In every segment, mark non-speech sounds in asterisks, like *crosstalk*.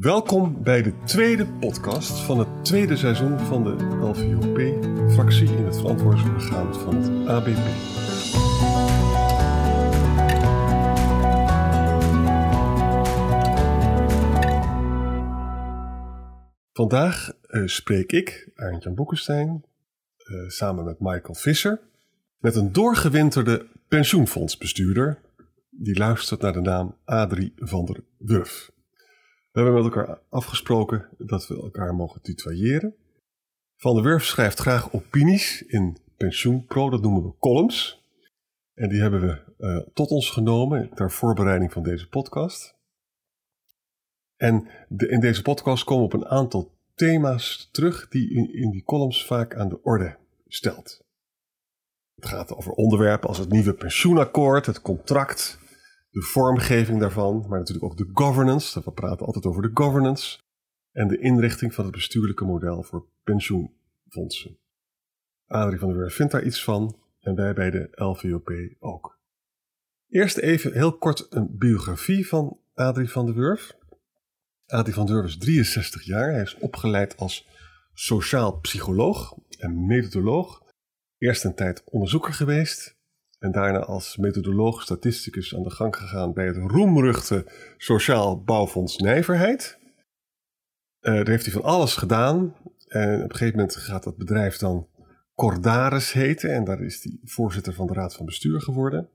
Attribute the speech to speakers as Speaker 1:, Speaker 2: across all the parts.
Speaker 1: Welkom bij de tweede podcast van het tweede seizoen van de LVOP-fractie in het verantwoordingsorgaan van het ABP. Vandaag uh, spreek ik, Arend-Jan Boekenstein, uh, samen met Michael Visser, met een doorgewinterde pensioenfondsbestuurder die luistert naar de naam Adrie van der Wurf. We hebben met elkaar afgesproken dat we elkaar mogen tutoyeren. Van der Wurf schrijft graag opinies in Pensioenpro, dat noemen we columns. En die hebben we uh, tot ons genomen ter voorbereiding van deze podcast. En in deze podcast komen op een aantal thema's terug die in, in die columns vaak aan de orde stelt. Het gaat over onderwerpen als het nieuwe pensioenakkoord, het contract, de vormgeving daarvan, maar natuurlijk ook de governance. We praten altijd over de governance. En de inrichting van het bestuurlijke model voor pensioenfondsen. Adrie van der Werf vindt daar iets van en wij bij de LVOP ook. Eerst even heel kort een biografie van Adrie van der Wurf. Adrie van der Wurf is 63 jaar. Hij is opgeleid als sociaal psycholoog en methodoloog. Eerst een tijd onderzoeker geweest en daarna als methodoloog statisticus aan de gang gegaan bij het roemruchte Sociaal Bouwfonds Nijverheid. Uh, daar heeft hij van alles gedaan. En op een gegeven moment gaat dat bedrijf dan Cordaris heten. En daar is hij voorzitter van de Raad van Bestuur geworden.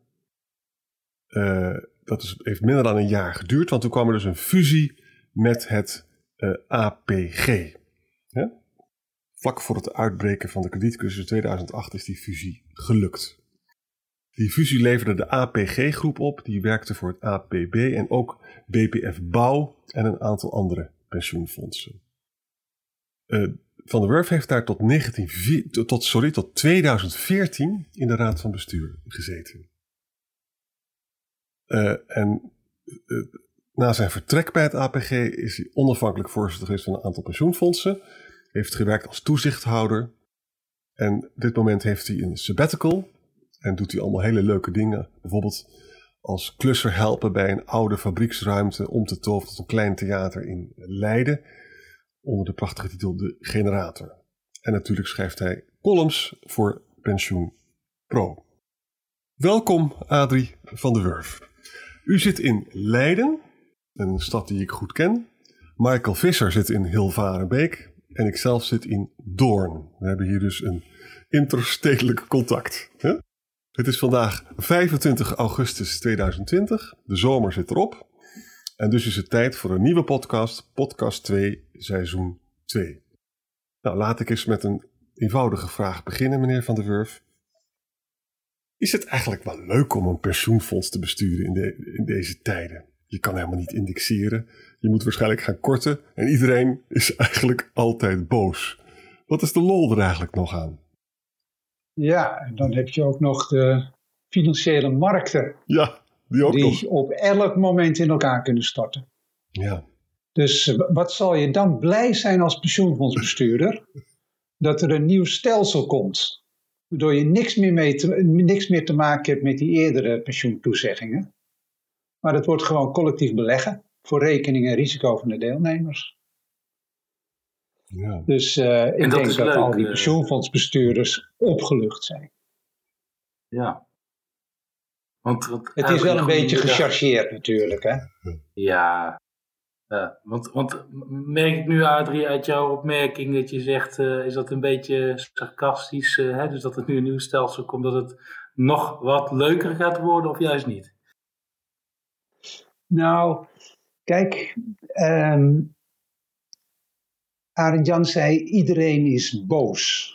Speaker 1: Uh, dat is, heeft minder dan een jaar geduurd, want toen kwam er dus een fusie met het eh, APG. Vlak voor het uitbreken van de kredietcrisis in 2008 is die fusie gelukt. Die fusie leverde de APG-groep op, die werkte voor het APB en ook BPF Bouw en een aantal andere pensioenfondsen. Uh, van der Wurf heeft daar tot, 19, tot, sorry, tot 2014 in de raad van bestuur gezeten. Uh, en uh, na zijn vertrek bij het APG is hij onafhankelijk voorzitter geweest van een aantal pensioenfondsen. Heeft gewerkt als toezichthouder. En op dit moment heeft hij een sabbatical en doet hij allemaal hele leuke dingen. Bijvoorbeeld als klusser helpen bij een oude fabrieksruimte om te toveren tot een klein theater in Leiden. Onder de prachtige titel De Generator. En natuurlijk schrijft hij columns voor Pensioen Pro. Welkom Adrie van der Wurf. U zit in Leiden, een stad die ik goed ken. Michael Visser zit in Hilvarenbeek en ik zelf zit in Doorn. We hebben hier dus een interstedelijk contact. Hè? Het is vandaag 25 augustus 2020. De zomer zit erop. En dus is het tijd voor een nieuwe podcast, podcast 2, seizoen 2. Nou, laat ik eens met een eenvoudige vraag beginnen, meneer Van der Wurf. Is het eigenlijk wel leuk om een pensioenfonds te besturen in, de, in deze tijden? Je kan helemaal niet indexeren. Je moet waarschijnlijk gaan korten. En iedereen is eigenlijk altijd boos. Wat is de lol er eigenlijk nog aan?
Speaker 2: Ja, en dan heb je ook nog de financiële markten.
Speaker 1: Ja, die ook
Speaker 2: die op elk moment in elkaar kunnen storten.
Speaker 1: Ja.
Speaker 2: Dus eh, wat zal je dan blij zijn als pensioenfondsbestuurder? *laughs* dat er een nieuw stelsel komt. Waardoor je niks meer, mee te, niks meer te maken hebt met die eerdere pensioentoezeggingen. Maar het wordt gewoon collectief beleggen voor rekening en risico van de deelnemers. Ja. Dus uh, ik denk dat al die eh. pensioenfondsbestuurders opgelucht zijn.
Speaker 3: Ja.
Speaker 2: Want, het is wel een beetje gechargeerd natuurlijk, hè?
Speaker 3: Ja. ja. want, want merk ik nu, Adrie, uit jouw opmerking dat je zegt, uh, is dat een beetje sarcastisch, uh, hè? dus dat het nu een nieuw stelsel komt, dat het nog wat leuker gaat worden of juist niet?
Speaker 2: Nou, kijk, um, Arend Jan zei, iedereen is boos.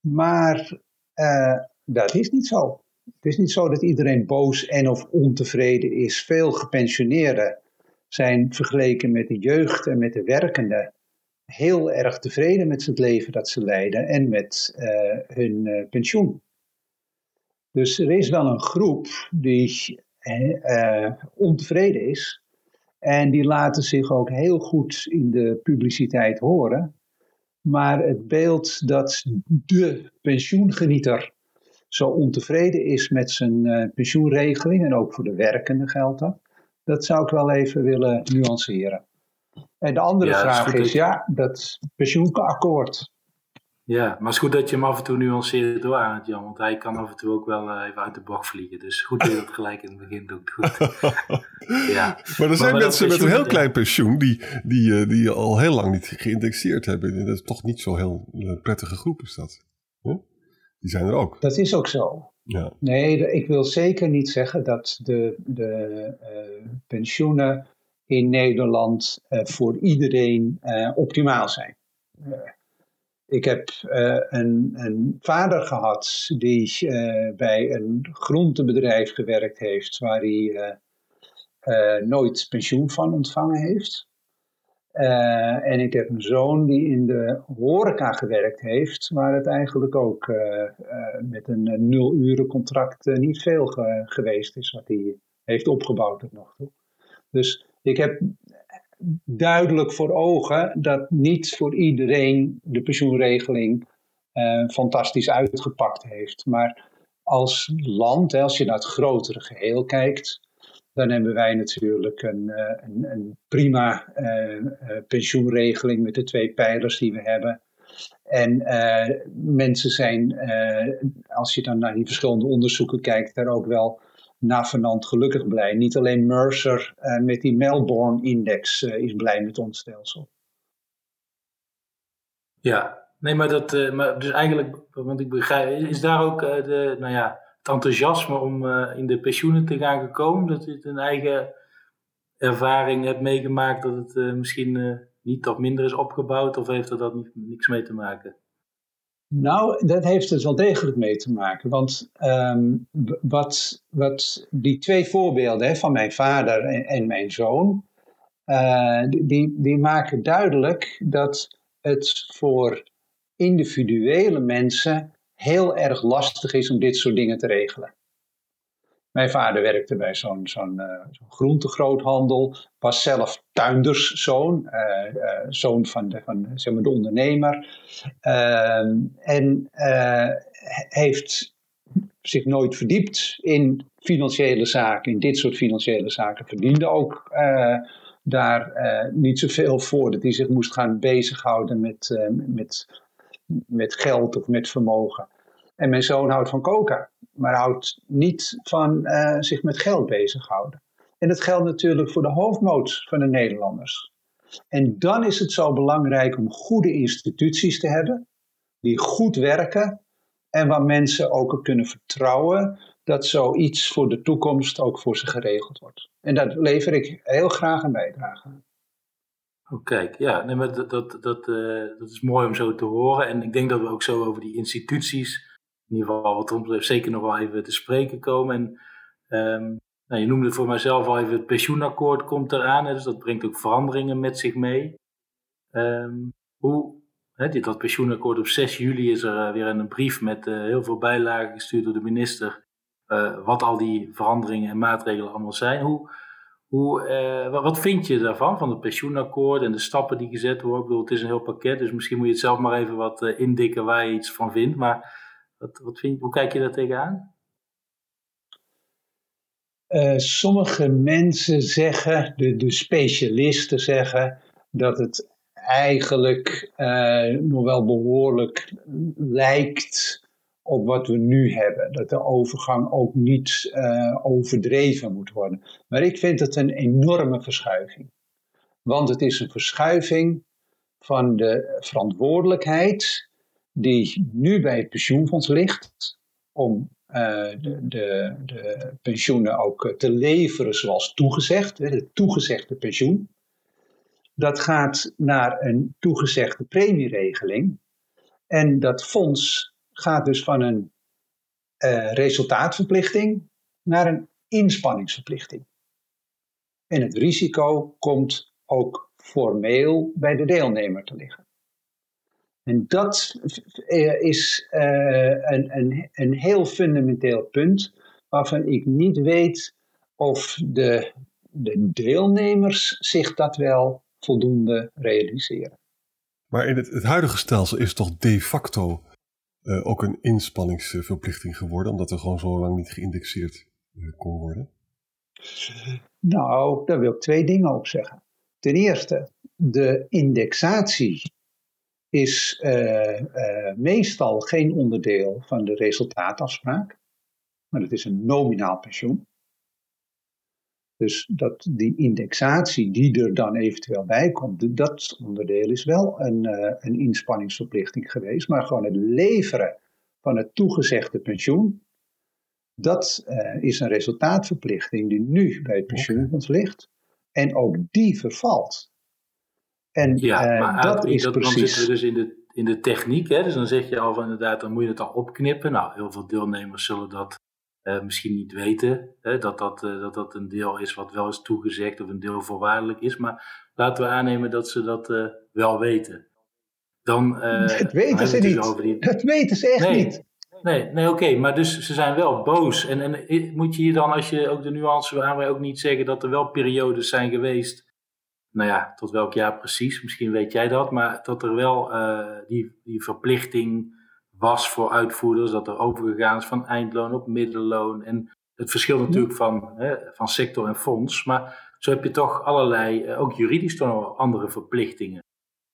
Speaker 2: Maar uh, dat is niet zo. Het is niet zo dat iedereen boos en of ontevreden is. Veel gepensioneerden zijn vergeleken met de jeugd en met de werkenden heel erg tevreden met het leven dat ze leiden en met uh, hun uh, pensioen. Dus er is wel een groep die ontevreden is, en die laten zich ook heel goed in de publiciteit horen. Maar het beeld dat de pensioengenieter zo ontevreden is met zijn uh, pensioenregeling, en ook voor de werkende geldt dat, dat zou ik wel even willen nuanceren. En de andere vraag is, ja, dat pensioenakkoord.
Speaker 3: Ja, maar het is goed dat je hem af en toe nuanceert door aan het Jan, want hij kan af en toe ook wel uh, even uit de bocht vliegen. Dus goed dat je dat gelijk in het begin doet. Goed. *laughs*
Speaker 1: ja. Maar er zijn maar mensen met een heel klein pensioen die, die, uh, die al heel lang niet geïndexeerd hebben. Dat is toch niet zo heel uh, prettige groep is dat. Huh? Die zijn er ook.
Speaker 2: Dat is ook zo. Ja. Nee, ik wil zeker niet zeggen dat de, de pensioenen in Nederland voor iedereen optimaal zijn. Ik heb uh, een, een, vader gehad die uh, bij een groentebedrijf gewerkt heeft, waar hij uh, nooit pensioen van ontvangen heeft. en ik heb een zoon die in de horeca gewerkt heeft, waar het eigenlijk ook met een nul uren contract niet veel ge geweest is wat hij heeft opgebouwd tot nog toe. Dus ik heb duidelijk voor ogen dat niet voor iedereen de pensioenregeling uh, fantastisch uitgepakt heeft. Maar als land, als je naar het grotere geheel kijkt, dan hebben wij natuurlijk een, uh, een, een prima uh, pensioenregeling met de twee pijlers die we hebben. En mensen zijn, als je dan naar die verschillende onderzoeken kijkt, daar ook wel navenant gelukkig blij. Niet alleen Mercer uh, met die Melbourne-index uh, is blij met ons stelsel.
Speaker 3: Ja, nee, maar dat, uh, maar dus eigenlijk, want ik begrijp, is daar ook de, nou ja, het enthousiasme om in de pensioenen te gaan gekomen? Dat je een eigen ervaring hebt meegemaakt dat het misschien niet of minder is opgebouwd, of heeft er dat niks mee te maken?
Speaker 2: Nou, dat heeft er dus wel degelijk mee te maken. Want um, wat, wat die twee voorbeelden hè, van mijn vader en, mijn zoon, uh, die, die maken duidelijk dat het voor individuele mensen heel erg lastig is om dit soort dingen te regelen. Mijn vader werkte bij zo'n zo'n uh, groentegroothandel, was zelf tuinderszoon, uh, uh, zoon van de, van, zeg maar de ondernemer. Ehm, en heeft zich nooit verdiept in financiële zaken, in dit soort financiële zaken. Verdiende ook daar niet zoveel voor dat hij zich moest gaan bezighouden met, met, met geld of met vermogen. En mijn zoon houdt van koken, maar houdt niet van uh, zich met geld bezighouden. En dat geldt natuurlijk voor de hoofdmoot van de Nederlanders. En dan is het zo belangrijk om goede instituties te hebben, die goed werken en waar mensen ook kunnen vertrouwen dat zoiets voor de toekomst ook voor ze geregeld wordt. En daar lever ik heel graag een bijdrage aan.
Speaker 3: Oh, kijk, ja, nee, maar dat, dat, dat, uh, dat is mooi om zo te horen. En ik denk dat we ook zo over die instituties in ieder geval wat ons betreft zeker nog wel even te spreken komen. En um, nou, je noemde voor mijzelf al even het pensioenakkoord komt eraan. Hè, dus dat brengt ook veranderingen met zich mee. Um, hoe, hè, dat pensioenakkoord op 6 juli is er uh, weer een brief met uh, heel veel bijlagen gestuurd door de minister. Uh, wat al die veranderingen en maatregelen allemaal zijn. Hoe, hoe, wat vind je daarvan, van het pensioenakkoord en de stappen die gezet worden? Ik bedoel, het is een heel pakket, dus misschien moet je het zelf maar even wat indikken waar je iets van vindt. Maar wat, wat vind, hoe kijk je daar tegenaan?
Speaker 2: Uh, sommige mensen zeggen, de, de specialisten zeggen, dat het eigenlijk uh, nog wel behoorlijk lijkt op wat we nu hebben. Dat de overgang ook niet uh, overdreven moet worden. Maar ik vind het een enorme verschuiving. Want het is een verschuiving van de verantwoordelijkheid die nu bij het pensioenfonds ligt, om uh, de, de, de, pensioenen ook eh, te leveren zoals toegezegd, het toegezegde pensioen. Dat gaat naar een toegezegde premieregeling. En dat fonds gaat dus van een uh, resultaatverplichting naar een inspanningsverplichting. En het risico komt ook formeel bij de deelnemer te liggen. En dat eh, is uh, een, een, een heel fundamenteel punt waarvan ik niet weet of de, de deelnemers zich dat wel voldoende realiseren.
Speaker 1: Maar in het, het huidige stelsel is toch de facto uh, ook een inspanningsverplichting geworden, omdat er gewoon zo lang niet geïndexeerd kon worden?
Speaker 2: Nou, daar wil ik twee dingen op zeggen. Ten eerste, de indexatie is uh, uh, meestal geen onderdeel van de resultaatafspraak, maar het is een nominaal pensioen. Dus dat die indexatie die er dan eventueel bij komt, dat onderdeel is wel een, uh, een inspanningsverplichting geweest, maar gewoon het leveren van het toegezegde pensioen, dat is een resultaatverplichting die nu bij het pensioenfonds ligt. En ook die vervalt.
Speaker 3: En ja, uh, maar dat is dat, precies... Dan zitten we dus in de, in de techniek, hè? dus dan zeg je al van inderdaad, dan moet je het al opknippen. Nou, heel veel deelnemers zullen dat uh, misschien niet weten, hè? Dat, dat, uh, dat dat een deel is wat wel is toegezegd of een deel voorwaardelijk is. Maar laten we aannemen dat ze dat wel weten. Dan, *laughs*
Speaker 2: dat weten ze niet. Die... Dat weten ze echt
Speaker 3: nee.
Speaker 2: niet.
Speaker 3: Nee, nee oké, maar dus ze zijn wel boos. En, en moet je hier dan, als je ook de nuance wil aanbrengen, ook niet zeggen dat er wel periodes zijn geweest nou ja, tot welk jaar precies, misschien weet jij dat, maar dat er wel uh, die, die verplichting was voor uitvoerders, dat er overgegaan is van eindloon op middelloon. En het verschilt natuurlijk van, hè, van sector en fonds, maar zo heb je toch allerlei, uh, ook juridisch toch nog andere verplichtingen.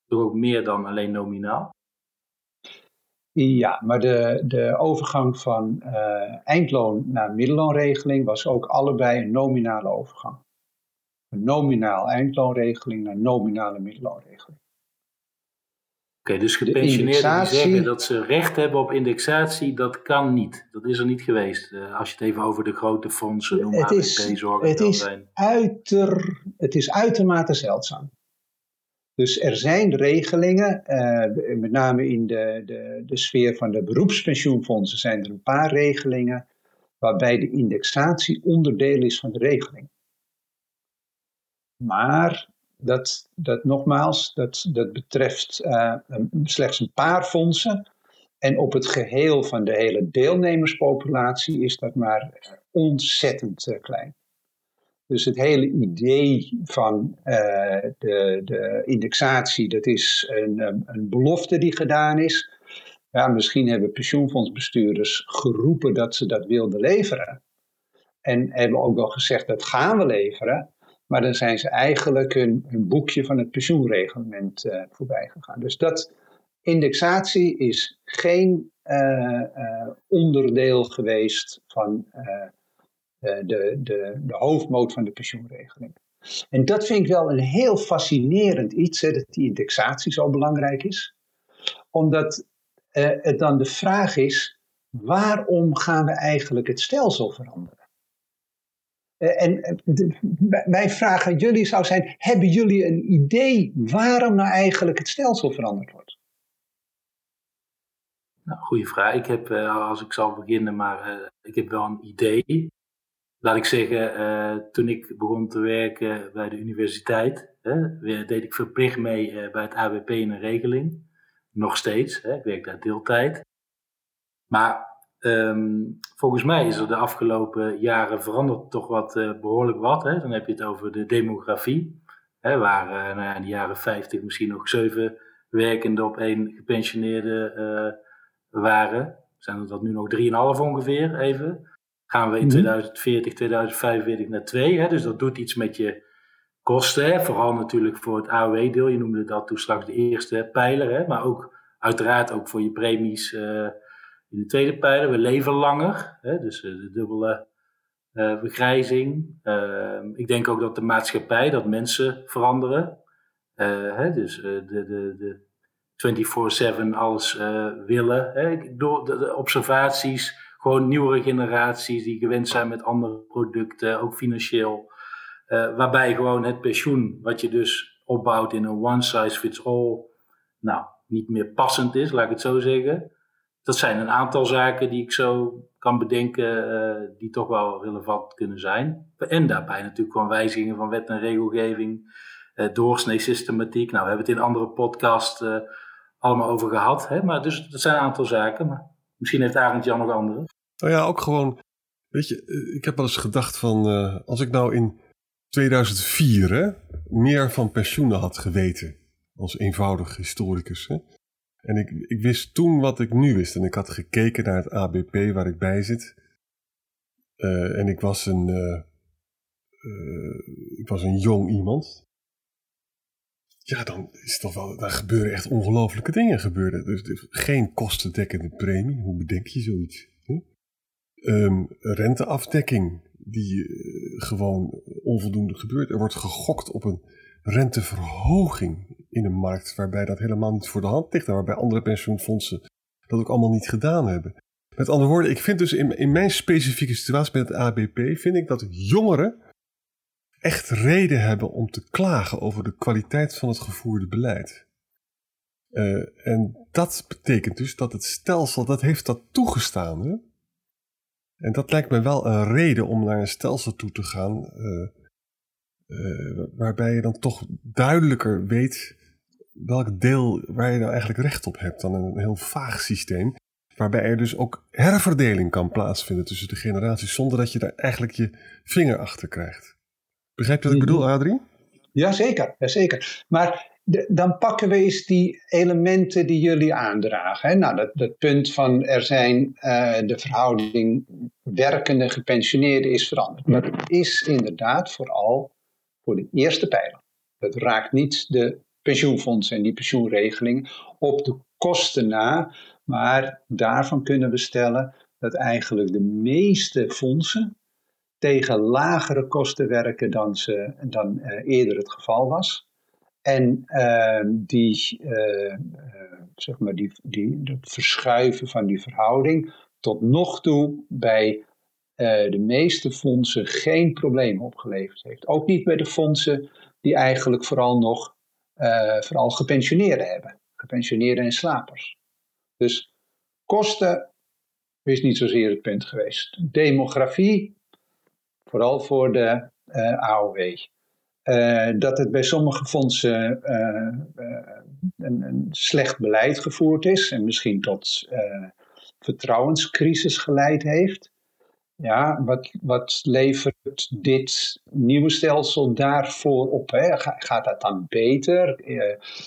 Speaker 3: Toch ook meer dan alleen nominaal?
Speaker 2: Ja, maar de, de overgang van uh, eindloon naar middelloonregeling was ook allebei een nominale overgang nominaal eindloonregeling naar nominale middelloonregeling.
Speaker 3: Oké, dus gepensioneerden die zeggen dat ze recht hebben op indexatie, dat kan niet. Dat is er niet geweest. Uh, als je het even over de grote fondsen, noem
Speaker 2: het is, het is, uiter, het is uitermate zeldzaam. Dus er zijn regelingen, uh, met name in de, de, de sfeer van de beroepspensioenfondsen zijn er een paar regelingen waarbij de indexatie onderdeel is van de regeling. Maar dat, dat nogmaals, dat, dat betreft uh, slechts een paar fondsen. En op het geheel van de hele deelnemerspopulatie is dat maar ontzettend uh, klein. Dus het hele idee van de, de indexatie, dat is een, een belofte die gedaan is. Ja, misschien hebben pensioenfondsbestuurders geroepen dat ze dat wilden leveren. En hebben ook wel gezegd dat gaan we leveren. Maar dan zijn ze eigenlijk een, boekje van het pensioenreglement uh, voorbij gegaan. Dus dat indexatie is geen uh, uh, onderdeel geweest van de, de, de, de hoofdmoot van de pensioenregeling. En dat vind ik wel een heel fascinerend iets, hè, dat die indexatie zo belangrijk is. Omdat het dan de vraag is, waarom gaan we eigenlijk het stelsel veranderen? Eh, en eh, mijn vraag aan jullie zou zijn: hebben jullie een idee waarom nou eigenlijk het stelsel veranderd wordt?
Speaker 3: Nou, goede vraag. Ik heb, eh, als ik zal beginnen, maar ik heb wel een idee. Laat ik zeggen, toen ik begon te werken bij de universiteit, deed ik verplicht mee bij het ABP in een regeling. Nog steeds, ik werk daar deeltijd. Maar Um, volgens mij is er de afgelopen jaren veranderd toch wat uh, behoorlijk wat. Hè? Dan heb je het over de demografie, hè, waar uh, nou ja, in de jaren 50 misschien nog zeven werkenden op één gepensioneerde uh, waren. Zijn er dat nu nog drieënhalf ongeveer even. Gaan we in 2040, mhm. 2045 naar twee. Hè? Dus dat doet iets met je kosten. Hè? Vooral natuurlijk voor het AOW-deel. Je noemde dat toen straks de eerste pijler. Hè? Maar ook uiteraard ook voor je premies in de tweede pijler, we leven langer, hè, dus eh, de dubbele uh, vergrijzing. Uh, ik denk ook dat de maatschappij, dat mensen veranderen. Uh, hè, dus de, de, de 24-7 alles willen. Hè. Door de, de, observaties, gewoon nieuwere generaties die gewend zijn met andere producten, ook financieel. waarbij gewoon het pensioen, wat je dus opbouwt in een one size fits all, nou, niet meer passend is, laat ik het zo zeggen dat zijn een aantal zaken die ik zo kan bedenken, uh, die toch wel relevant kunnen zijn. En daarbij natuurlijk gewoon wijzigingen van wet en regelgeving, uh, doorsnee systematiek. Nou, we hebben het in andere podcasts uh, allemaal over gehad. Hè? Maar dus dat zijn een aantal zaken. Maar misschien heeft Arend Jan nog andere.
Speaker 1: Nou ja, ook gewoon, weet je, ik heb wel eens gedacht van, als ik nou in 2004 hè, meer van pensioenen had geweten, als eenvoudig historicus, hè, en ik, ik wist toen wat ik nu wist. En ik had gekeken naar het ABP waar ik bij zit. Uh, en ik was een, uh, uh, ik was een jong iemand. ja, dan is toch wel, daar gebeuren echt ongelofelijke dingen gebeuren. Dus, dus geen kostendekkende premie, hoe bedenk je zoiets? Ehm, renteafdekking, die gewoon onvoldoende gebeurt. Er wordt gegokt op een renteverhoging in een markt waarbij dat helemaal niet voor de hand ligt en waarbij andere pensioenfondsen dat ook allemaal niet gedaan hebben. Met andere woorden, ik vind dus in, in mijn specifieke situatie met het ABP, vind ik dat jongeren echt reden hebben om te klagen over de kwaliteit van het gevoerde beleid. Uh, en dat betekent dus dat het stelsel, dat heeft dat toegestaan. Hè? En dat lijkt me wel een reden om naar een stelsel toe te gaan, uh, uh, waarbij je dan toch duidelijker weet welk deel waar je nou eigenlijk recht op hebt dan een heel vaag systeem. Waarbij er dus ook herverdeling kan plaatsvinden tussen de generaties, zonder dat je daar eigenlijk je vinger achter krijgt. Begrijp je wat ik bedoel, mhm. Adrie?
Speaker 2: Jazeker, jazeker. Maar de, dan pakken we eens die elementen die jullie aandragen. Hè? Nou, dat, dat punt van er zijn uh, de verhouding werkende gepensioneerden is veranderd. Maar dat is inderdaad vooral voor de eerste pijler. Dat raakt niet de pensioenfondsen en die pensioenregeling op de kosten na. Maar daarvan kunnen we stellen dat eigenlijk de meeste fondsen tegen lagere kosten werken dan, ze, dan uh, eerder het geval was. En uh, die, uh, zeg maar die, die, het verschuiven van die verhouding tot nog toe bij de meeste fondsen geen probleem opgeleverd heeft. Ook niet bij de fondsen die eigenlijk vooral nog vooral gepensioneerden hebben. Gepensioneerden en slapers. Dus kosten is niet zozeer het punt geweest. Demografie vooral voor de uh, AOW. Dat het bij sommige fondsen een, een, slecht beleid gevoerd is en misschien tot vertrouwenscrisis geleid heeft. Ja, wat, wat levert dit nieuwe stelsel daarvoor op? Hè? Gaat dat dan beter?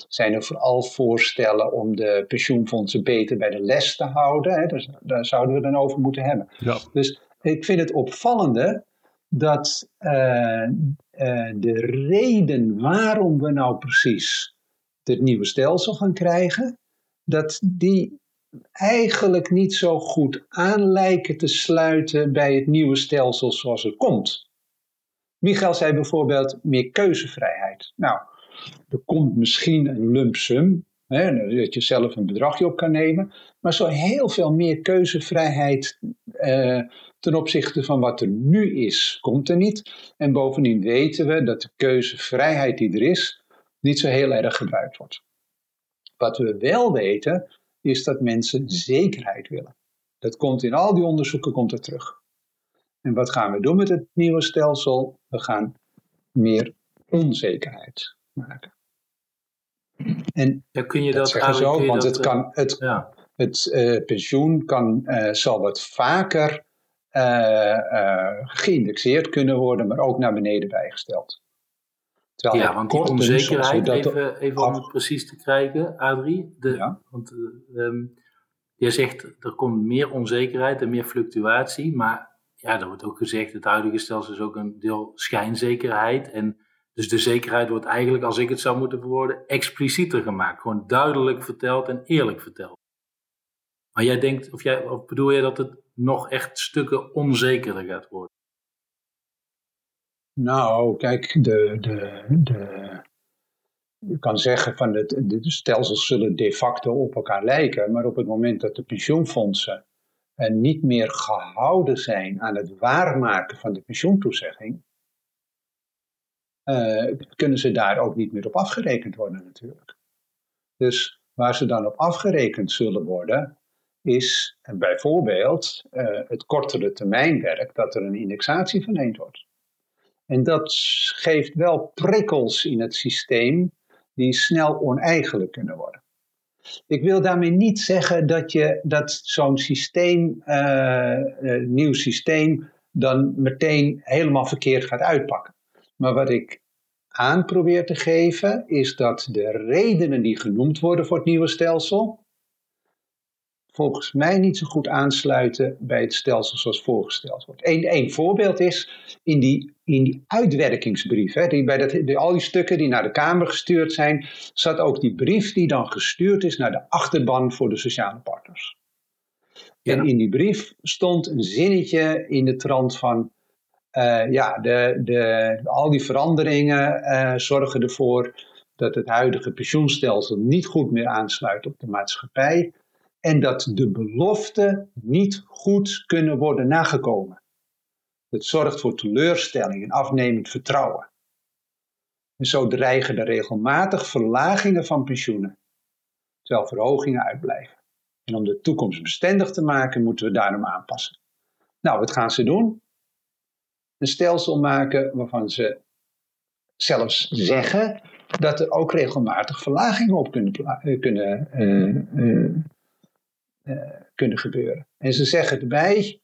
Speaker 2: zijn er vooral voorstellen om de pensioenfondsen beter bij de les te houden? Hè? Dus, daar zouden we dan over moeten hebben. Ja. Dus ik vind het opvallende dat uh, uh, de reden waarom we nou precies dit nieuwe stelsel gaan krijgen, dat die eigenlijk niet zo goed aan lijken te sluiten bij het nieuwe stelsel zoals het komt. Michael zei bijvoorbeeld meer keuzevrijheid. Nou, er komt misschien een lump sum, hè, dat je zelf een bedragje op kan nemen, maar zo heel veel meer keuzevrijheid uh, ten opzichte van wat er nu is, komt er niet. En bovendien weten we dat de keuzevrijheid die er is, niet zo heel erg gebruikt wordt. Wat we wel weten, is dat mensen zekerheid willen. Dat komt in al die onderzoeken komt er terug. En wat gaan we doen met het nieuwe stelsel? We gaan meer onzekerheid maken. En kun je dat, dat zeggen zo, want het, kan, eh, het, ja. het uh, pensioen kan, uh, zal wat vaker uh, geïndexeerd kunnen worden, maar ook naar beneden bijgesteld.
Speaker 3: Terwijl ja, want die onzekerheid, even, even om het precies te krijgen, Adrie. De, ja. Want um, je zegt er komt meer onzekerheid en meer fluctuatie, maar ja, er wordt ook gezegd, het huidige stelsel is ook een deel schijnzekerheid. En dus de zekerheid wordt eigenlijk, als ik het zou moeten verwoorden, explicieter gemaakt. Gewoon duidelijk verteld en eerlijk verteld. Maar jij denkt, of, jij, of bedoel je dat het nog echt stukken onzekerder gaat worden?
Speaker 2: Nou, kijk, de, de, de, je kan zeggen van de, stelsels zullen de facto op elkaar lijken, maar op het moment dat de pensioenfondsen en eh, niet meer gehouden zijn aan het waarmaken van de pensioentoezegging, uh, kunnen ze daar ook niet meer op afgerekend worden natuurlijk. Dus waar ze dan op afgerekend zullen worden, is bijvoorbeeld uh, het kortere termijnwerk, dat er een indexatie verleend wordt. En dat geeft wel prikkels in het systeem die snel oneigenlijk kunnen worden. Ik wil daarmee niet zeggen dat, je, dat zo'n systeem, uh, nieuw systeem, dan meteen helemaal verkeerd gaat uitpakken. Maar wat ik aan probeer te geven, is dat de redenen die genoemd worden voor het nieuwe stelsel, volgens mij niet zo goed aansluiten bij het stelsel zoals voorgesteld wordt. Eén voorbeeld is in die, in die uitwerkingsbrief. Hè, die bij dat, al die stukken die naar de Kamer gestuurd zijn, zat ook die brief die dan gestuurd is naar de achterban voor de sociale partners. En in die brief stond een zinnetje in de trant van. Uh, ja, de, de, al die veranderingen uh, zorgen ervoor dat het huidige pensioenstelsel niet goed meer aansluit op de maatschappij en dat de beloften niet goed kunnen worden nagekomen. Het zorgt voor teleurstelling en afnemend vertrouwen. En zo dreigen er regelmatig verlagingen van pensioenen, terwijl verhogingen uitblijven. En om de toekomst bestendig te maken, moeten we daarom aanpassen. Nou, wat gaan ze doen? Een stelsel maken waarvan ze zelfs zeggen dat er ook regelmatig verlagingen op kunnen, eh, kunnen, uh, uh, kunnen gebeuren. En ze zeggen erbij,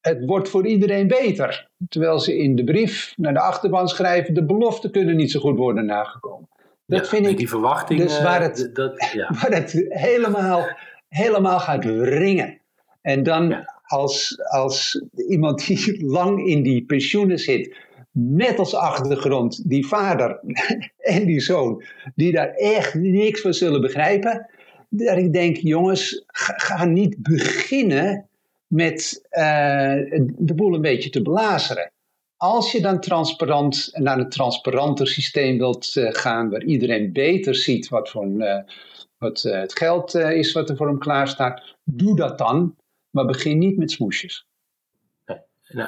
Speaker 2: het wordt voor iedereen beter. Terwijl ze in de brief naar de achterban schrijven, de beloften kunnen niet zo goed worden nagekomen.
Speaker 3: Dat vind ik. Die verwachting.
Speaker 2: Dus waar het, dat, ja. *laughs* waar het helemaal, helemaal gaat wringen. En dan als, als iemand die *laughs* lang in die pensioenen zit, met als achtergrond die vader *laughs* en die zoon, die daar echt niks van zullen begrijpen. Dat ik denk, jongens, ga, niet beginnen met uh, de boel een beetje te belazeren. Als je dan transparant naar een transparanter systeem wilt uh, gaan, waar iedereen beter ziet wat, voor uh, wat het geld is wat er voor hem klaar staat, doe dat dan, maar begin niet met smoesjes.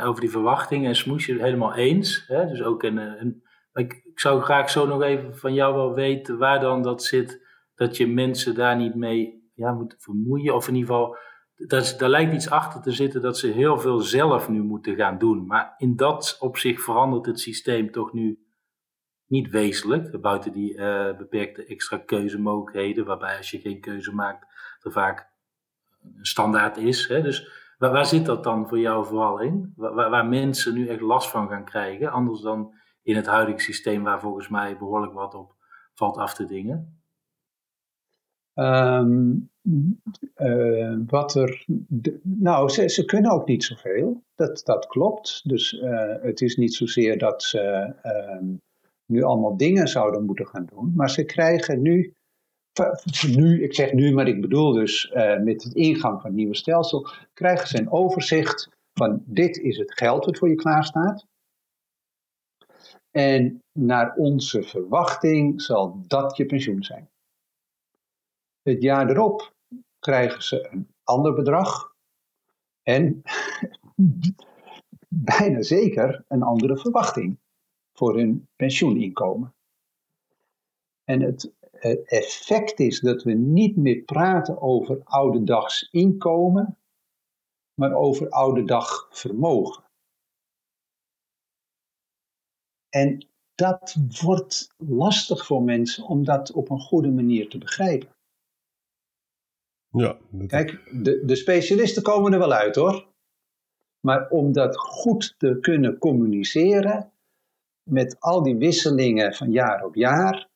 Speaker 3: Over die verwachtingen en smoesje helemaal eens. Hè? Dus ook een, een ik, ik, zou graag zo nog even van jou wel weten waar dan dat zit, dat je mensen daar niet mee ja, moet vermoeien. Of in ieder geval, dat, daar lijkt iets achter te zitten dat ze heel veel zelf nu moeten gaan doen. Maar in dat opzicht verandert het systeem toch nu niet wezenlijk. Buiten die uh, beperkte extra keuzemogelijkheden, waarbij als je geen keuze maakt, er vaak een standaard is. Hè? Dus Waar, waar, zit dat dan voor jou vooral in? Waar, waar, mensen nu echt last van gaan krijgen, anders dan in het huidige systeem waar volgens mij behoorlijk wat op valt af te dingen?
Speaker 2: Um, wat er. nou, ze, ze, kunnen ook niet zoveel. Dat, dat klopt. Dus uh, het is niet zozeer dat ze uh, nu allemaal dingen zouden moeten gaan doen. Maar ze krijgen nu nu, ik zeg nu, maar ik bedoel dus uh, met het ingang van het nieuwe stelsel, krijgen ze een overzicht van dit is het geld dat voor je klaar staat. En naar onze verwachting zal dat je pensioen zijn. Het jaar erop krijgen ze een ander bedrag en *laughs* bijna zeker een andere verwachting voor hun pensioeninkomen. En het effect is dat we niet meer praten over oude inkomen, maar over oude dag vermogen. En dat wordt lastig voor mensen om dat op een goede manier te begrijpen.
Speaker 1: Ja,
Speaker 2: Kijk, de, de specialisten komen er wel uit hoor. Maar om dat goed te kunnen communiceren, met al die wisselingen van jaar op jaar,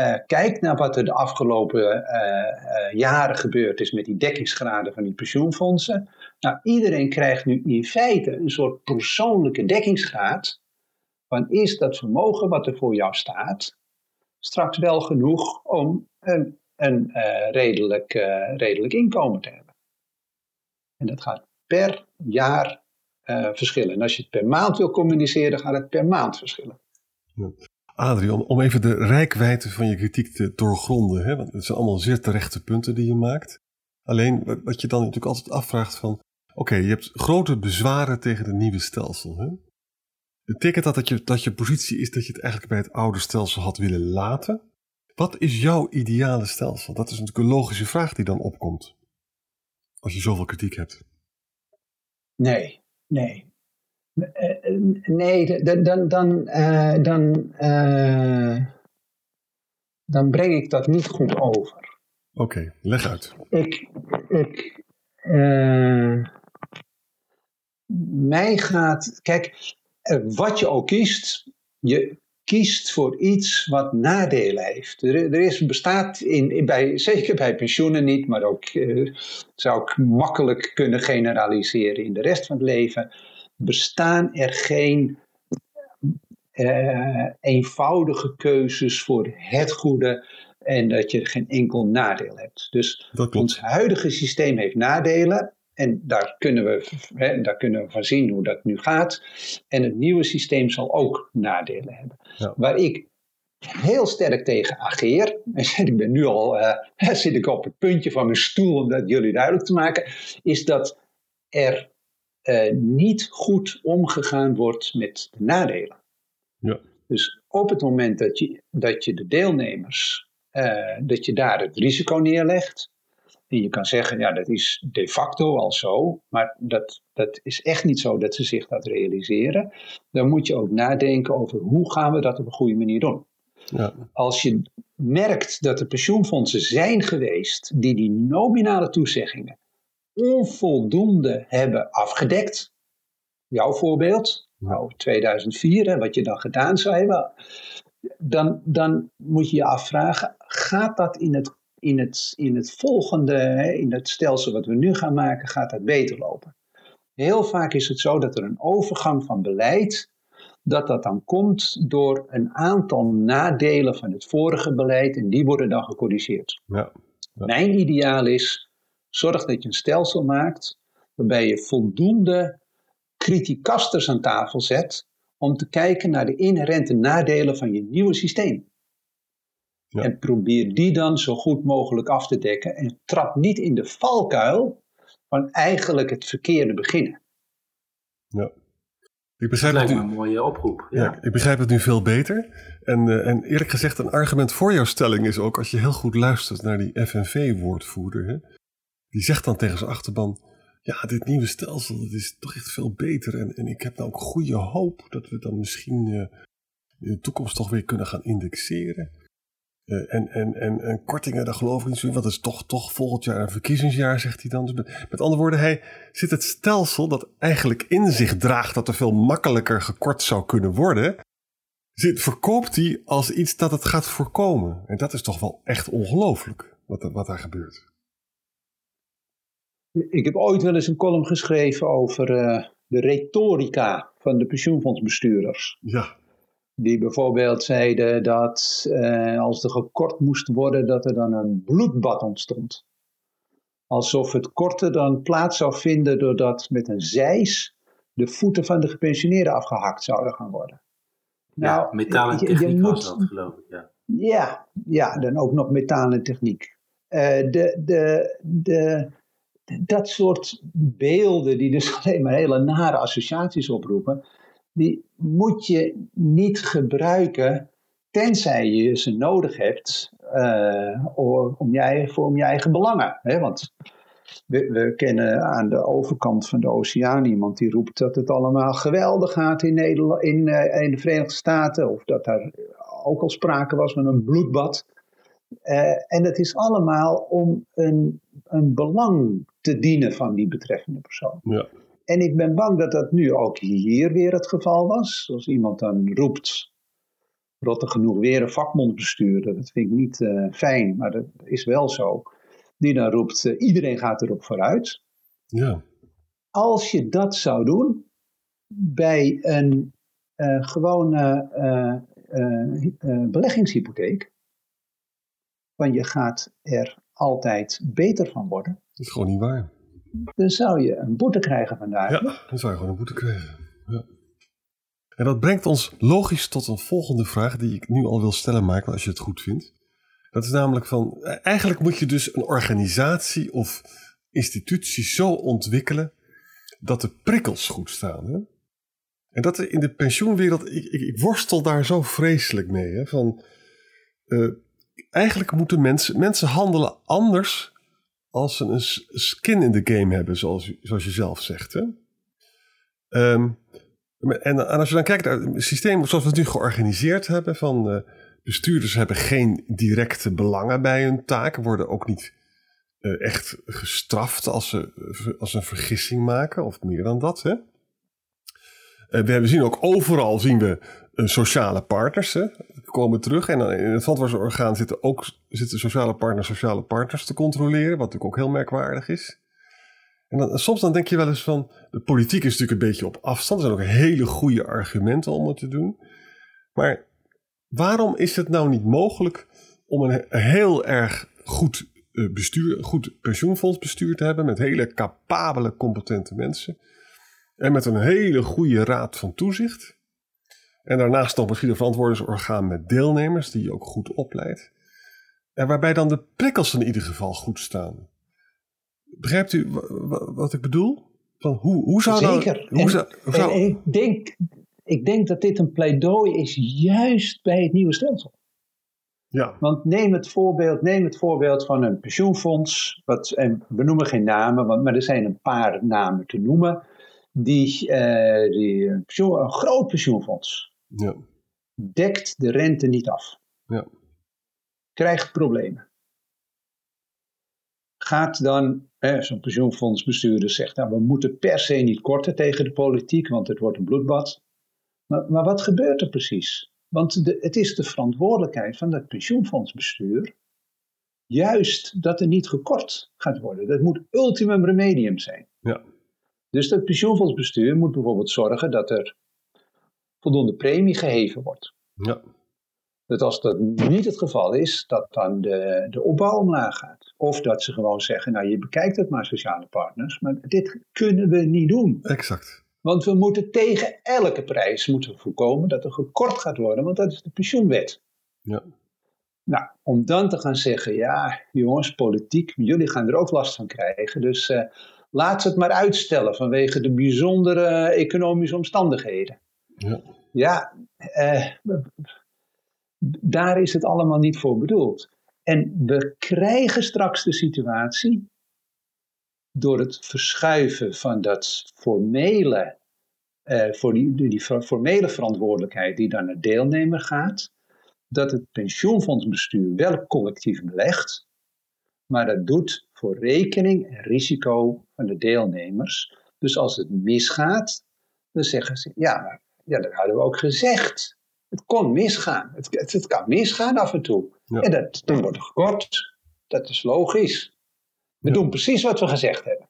Speaker 2: uh, kijk naar wat er de afgelopen uh, jaren gebeurd is met die dekkingsgraden van die pensioenfondsen. Nou, iedereen krijgt nu in feite een soort persoonlijke dekkingsgraad. Van is dat vermogen wat er voor jou staat straks wel genoeg om een, een redelijk, redelijk inkomen te hebben? En dat gaat per jaar verschillen. En als je het per maand wil communiceren, gaat het per maand verschillen.
Speaker 1: Ja. Om even de rijkwijde van je kritiek te doorgronden, hè? want het zijn allemaal zeer terechte punten die je maakt. Alleen wat je dan natuurlijk altijd afvraagt van, oké, je hebt grote bezwaren tegen het nieuwe stelsel. Hè? Betekent dat dat je, dat je positie is dat je het eigenlijk bij het oude stelsel had willen laten? Wat is jouw ideale stelsel? Dat is natuurlijk een logische vraag die dan opkomt. Als je zoveel kritiek hebt.
Speaker 2: Nee, nee. Eh, nee, dan, dan, dan, uh, dan, uh, dan breng ik dat niet goed over.
Speaker 1: Oké, leg uit.
Speaker 2: Ik, ik, mij gaat, kijk, wat je ook kiest, je kiest voor iets wat nadelen heeft. Er, er is, bestaat, in, bij, zeker bij pensioenen niet, maar ook uh, zou ik makkelijk kunnen generaliseren in de rest van het leven, bestaan er geen uh, eenvoudige keuzes voor het goede en dat je geen enkel nadeel hebt. Dus ons huidige systeem heeft nadelen en daar kunnen, we, hè, daar kunnen we van zien hoe dat nu gaat. En het nieuwe systeem zal ook nadelen hebben. Waar ik heel sterk tegen ageer, en *laughs* ik ben nu al uh, *laughs* zit ik op het puntje van mijn stoel om dat jullie duidelijk te maken, is dat er uh, niet goed omgegaan wordt met de nadelen. Ja. Dus op het moment dat je, dat je de deelnemers, uh, dat je daar het risico neerlegt, en je kan zeggen, ja, dat is de facto al zo, maar dat, dat is echt niet zo dat ze zich dat realiseren. Dan moet je ook nadenken over hoe gaan we dat op een goede manier doen. Ja. Als je merkt dat er pensioenfondsen zijn geweest die die nominale toezeggingen onvoldoende hebben afgedekt, jouw voorbeeld, nou 2004, hè, wat je dan gedaan zou hebben, dan, dan moet je je afvragen, gaat dat in het in het, in het volgende, in het stelsel wat we nu gaan maken, gaat dat beter lopen. Heel vaak is het zo dat er een overgang van beleid, dat dat dan komt door een aantal nadelen van het vorige beleid en die worden dan gecorrigeerd. Ja, Mijn ideaal is, zorg dat je een stelsel maakt waarbij je voldoende criticasters aan tafel zet om te kijken naar de inherente nadelen van je nieuwe systeem. En probeer die dan zo goed mogelijk af te dekken. En trap niet in de valkuil van eigenlijk het verkeerde beginnen.
Speaker 1: Ja.
Speaker 3: Ik begrijp dat lijkt me een mooie oproep. Ja.
Speaker 1: ik begrijp het nu veel beter. En, uh, en eerlijk gezegd, een argument voor jouw stelling is ook, als je heel goed luistert naar die FNV-woordvoerder, die zegt dan tegen zijn achterban, ja, dit nieuwe stelsel, dat is toch echt veel beter. En, en ik heb nou ook goede hoop dat we dan misschien uh, in de toekomst toch weer kunnen gaan indexeren. Uh, en, en, en, en, kortingen, daar geloof ik niet zo in, want is toch, toch volgend jaar een verkiezingsjaar, zegt hij dan. Dus met, met, andere woorden, hij zit het stelsel dat eigenlijk in zich draagt dat er veel makkelijker gekort zou kunnen worden, zit, verkoopt hij als iets dat het gaat voorkomen. En dat is toch wel echt ongelooflijk, wat, wat daar gebeurt.
Speaker 2: Ik heb ooit wel eens een column geschreven over uh, de retorica van de pensioenfondsbestuurders.
Speaker 1: Ja.
Speaker 2: Die bijvoorbeeld zeiden dat eh, als er gekort moest worden, dat er dan een bloedbad ontstond. Alsof het korten dan plaats zou vinden doordat met een zeis de voeten van de gepensioneerden afgehakt zouden gaan worden.
Speaker 3: Nou, ja, metaal en techniek je, was dat geloof ik, ja.
Speaker 2: Ja, ja dan ook nog metaal en techniek. Uh, de, de, de, dat soort beelden die dus *laughs* alleen maar hele nare associaties oproepen, die moet je niet gebruiken tenzij je ze nodig hebt uh, om, je voor om je eigen belangen. Hè? Want we, we, kennen aan de overkant van de oceaan iemand die roept dat het allemaal geweldig gaat in, Nederland, in, uh, in de Verenigde Staten. Of dat daar ook al sprake was van een bloedbad. Uh, en het is allemaal om een, een belang te dienen van die betreffende persoon.
Speaker 1: Ja.
Speaker 2: En ik ben bang dat dat nu ook hier weer het geval was. Als iemand dan roept, er genoeg weer een vakbond besturen, dat vind ik niet uh, fijn, maar dat is wel zo. Die dan roept, uh, iedereen gaat erop vooruit.
Speaker 1: Ja.
Speaker 2: Als je dat zou doen bij een uh, gewone beleggingshypotheek, want je gaat er altijd beter van worden.
Speaker 1: Dat is gewoon niet waar
Speaker 2: dan zou je een boete krijgen vandaag.
Speaker 1: Ja, dan zou je gewoon een boete krijgen. Ja. En dat brengt ons logisch tot een volgende vraag die ik nu al wil stellen, Michael, als je het goed vindt. Dat is namelijk van, eigenlijk moet je dus een organisatie of institutie zo ontwikkelen dat de prikkels goed staan. Hè? En dat in de pensioenwereld, ik, ik, worstel daar zo vreselijk mee. Hè? Van, uh, eigenlijk moeten mensen, mensen handelen anders als ze een skin in de game hebben, zoals, zoals je zelf zegt. Hè? Um, en, als je dan kijkt naar het systeem zoals we het nu georganiseerd hebben, van uh, bestuurders hebben geen directe belangen bij hun taak, worden ook niet uh, echt gestraft als ze als een vergissing maken, of meer dan dat. Hè? Uh, we hebben zien ook overal zien we sociale partners hè, komen terug. En in het verantwoordingsorgaan zitten ook zitten sociale partners sociale partners te controleren, wat natuurlijk ook heel merkwaardig is. En dan, soms dan denk je wel eens van, de politiek is natuurlijk een beetje op afstand. Er zijn ook hele goede argumenten om het te doen. Maar waarom is het nou niet mogelijk om een heel erg goed eh, bestuur, goed pensioenfondsbestuur te hebben met hele capabele, competente mensen en met een hele goede raad van toezicht? En daarnaast nog misschien een verantwoordingsorgaan met deelnemers die je ook goed opleidt. En waarbij dan de prikkels in ieder geval goed staan. Begrijpt u wat ik bedoel? Van hoe, hoe zou
Speaker 2: Zeker. hoe zou, hoe zou... En, ik, denk, ik denk dat dit een pleidooi is juist bij het nieuwe stelsel.
Speaker 1: Ja.
Speaker 2: Want neem het voorbeeld, neem het voorbeeld van een pensioenfonds. Wat, en we noemen geen namen, want, maar er zijn een paar namen te noemen. Die, uh, die een, pensioen, een groot pensioenfonds
Speaker 1: ja.
Speaker 2: dekt de rente niet af.
Speaker 1: Ja.
Speaker 2: Krijgt problemen gaat dan, zo'n pensioenfondsbestuurder zegt, nou, we moeten per se niet korten tegen de politiek, want het wordt een bloedbad. Maar, maar wat gebeurt er precies? Want de, het is de verantwoordelijkheid van dat pensioenfondsbestuur, juist dat er niet gekort gaat worden. Dat moet ultimum remedium zijn.
Speaker 1: Ja.
Speaker 2: Dus dat pensioenfondsbestuur moet bijvoorbeeld zorgen dat er voldoende premie geheven wordt.
Speaker 1: Ja.
Speaker 2: Dat als dat niet het geval is, dat dan de, de opbouw omlaag gaat. Of dat ze gewoon zeggen, nou je bekijkt het maar sociale partners, maar dit kunnen we niet doen.
Speaker 1: Exact.
Speaker 2: Want we moeten tegen elke prijs moeten voorkomen dat er gekort gaat worden, want dat is de pensioenwet.
Speaker 1: Ja.
Speaker 2: Nou, om dan te gaan zeggen, ja jongens, politiek, jullie gaan er ook last van krijgen, dus uh, laat ze het maar uitstellen vanwege de bijzondere economische omstandigheden.
Speaker 1: Ja,
Speaker 2: uh, daar is het allemaal niet voor bedoeld. En we krijgen straks de situatie door het verschuiven van dat formele, uh, voor die, formele verantwoordelijkheid die dan naar deelnemer gaat, dat het pensioenfondsbestuur wel collectief belegt, maar dat doet voor rekening en risico van de deelnemers. Dus als het misgaat, dan zeggen ze, ja, ja dat hadden we ook gezegd. Het kon misgaan. Het, het, kan misgaan af en toe. En dat, dan wordt er gekort. Dat is logisch. We doen precies wat we gezegd hebben.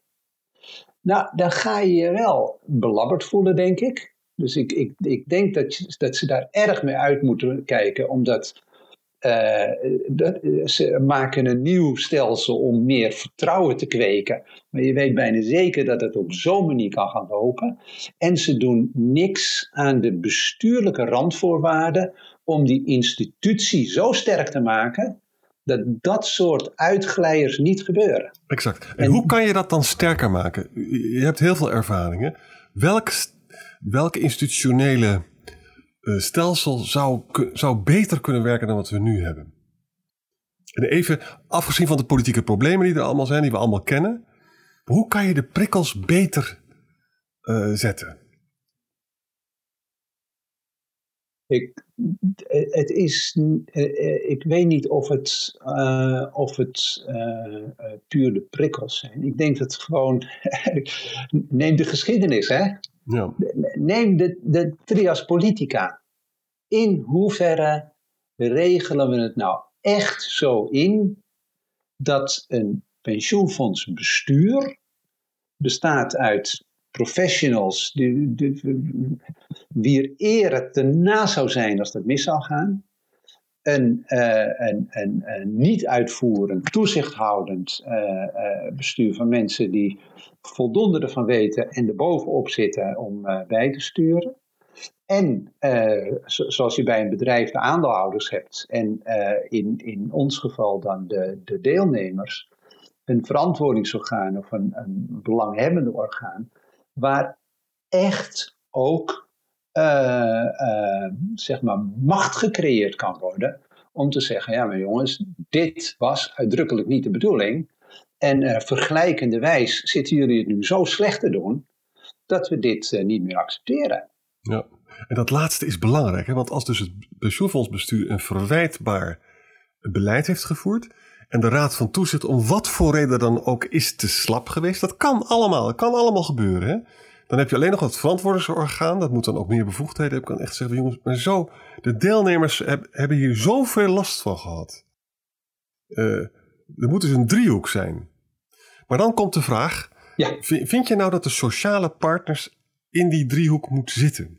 Speaker 2: Nou, dan ga je je wel belabberd voelen, denk ik. Dus ik, ik, ik denk dat, dat ze daar erg mee uit moeten kijken, omdat uh, ze maken een nieuw stelsel om meer vertrouwen te kweken. Maar je weet bijna zeker dat het op zo'n manier kan gaan lopen. En ze doen niks aan de bestuurlijke randvoorwaarden om die institutie zo sterk te maken dat dat soort uitglijers niet gebeuren.
Speaker 1: Exact. En, hoe kan je dat dan sterker maken? Je hebt heel veel ervaringen. Welk, welke institutionele stelsel zou, zou beter kunnen werken dan wat we nu hebben. En even afgezien van de politieke problemen die er allemaal zijn, die we allemaal kennen, hoe kan je de prikkels beter uh, zetten?
Speaker 2: Ik, het is, eh, ik weet niet of het, uh, of het puur de prikkels zijn. Ik denk dat het gewoon, *laughs* neem de geschiedenis hè. Neem de, de trias politica. In hoeverre regelen we het nou echt zo in dat een pensioenfondsbestuur bestaat uit professionals die, die, wier eer het erna zou zijn als dat mis zou gaan. Een, uh, een, een, een, niet uitvoerend, toezichthoudend uh, uh, bestuur van mensen die voldoende ervan weten en er bovenop zitten om bij te sturen. En zoals je bij een bedrijf de aandeelhouders hebt en in, in ons geval dan de, de deelnemers, een verantwoordingsorgaan of een, een belanghebbende orgaan, waar echt ook zeg maar macht gecreëerd kan worden om te zeggen, ja maar jongens, dit was uitdrukkelijk niet de bedoeling. En uh, vergelijkende wijs zitten jullie het nu zo slecht te doen, dat we dit uh, niet meer accepteren.
Speaker 1: Ja, en dat laatste is belangrijk, hè? want als dus het pensioenfondsbestuur een verwijtbaar beleid heeft gevoerd, en de Raad van Toezicht om wat voor reden dan ook is te slap geweest, dat kan allemaal, kan allemaal gebeuren. Hè? Dan heb je alleen nog het verantwoordingsorgaan. Dat moet dan ook meer bevoegdheden hebben. kan echt zeggen, jongens, maar zo, de deelnemers hebben hier zoveel last van gehad. Uh, er moet dus een driehoek zijn. Maar dan komt de vraag, ja. vind je nou dat de sociale partners in die driehoek moeten zitten?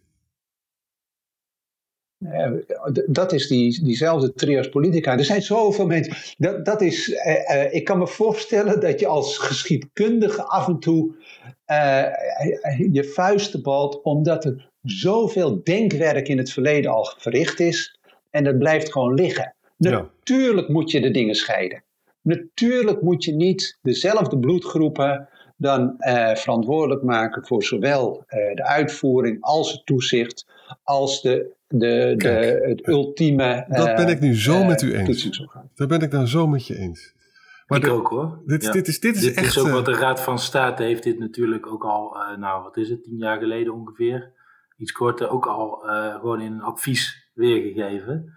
Speaker 2: Dat is die, diezelfde trias politica. Er zijn zoveel mensen. Dat, dat is, eh, eh, ik kan me voorstellen dat je als geschiedkundige af en toe eh, je vuisten balt, omdat er zoveel denkwerk in het verleden al verricht is. En dat blijft gewoon liggen. Natuurlijk moet je de dingen scheiden. Natuurlijk moet je niet dezelfde bloedgroepen dan verantwoordelijk maken voor zowel de uitvoering als het toezicht, als de de, de, het ultieme.
Speaker 1: Dat ben ik nu zo uh, met u eens. Daar ben ik dan zo met je eens.
Speaker 3: Maar ik ook hoor.
Speaker 1: Dit, dit is, dit is
Speaker 3: dit
Speaker 1: echt.
Speaker 3: is ook wat de Raad van State heeft dit natuurlijk ook al, uh, nou wat is het, tien jaar geleden ongeveer, iets korter, ook al uh, gewoon in een advies weergegeven.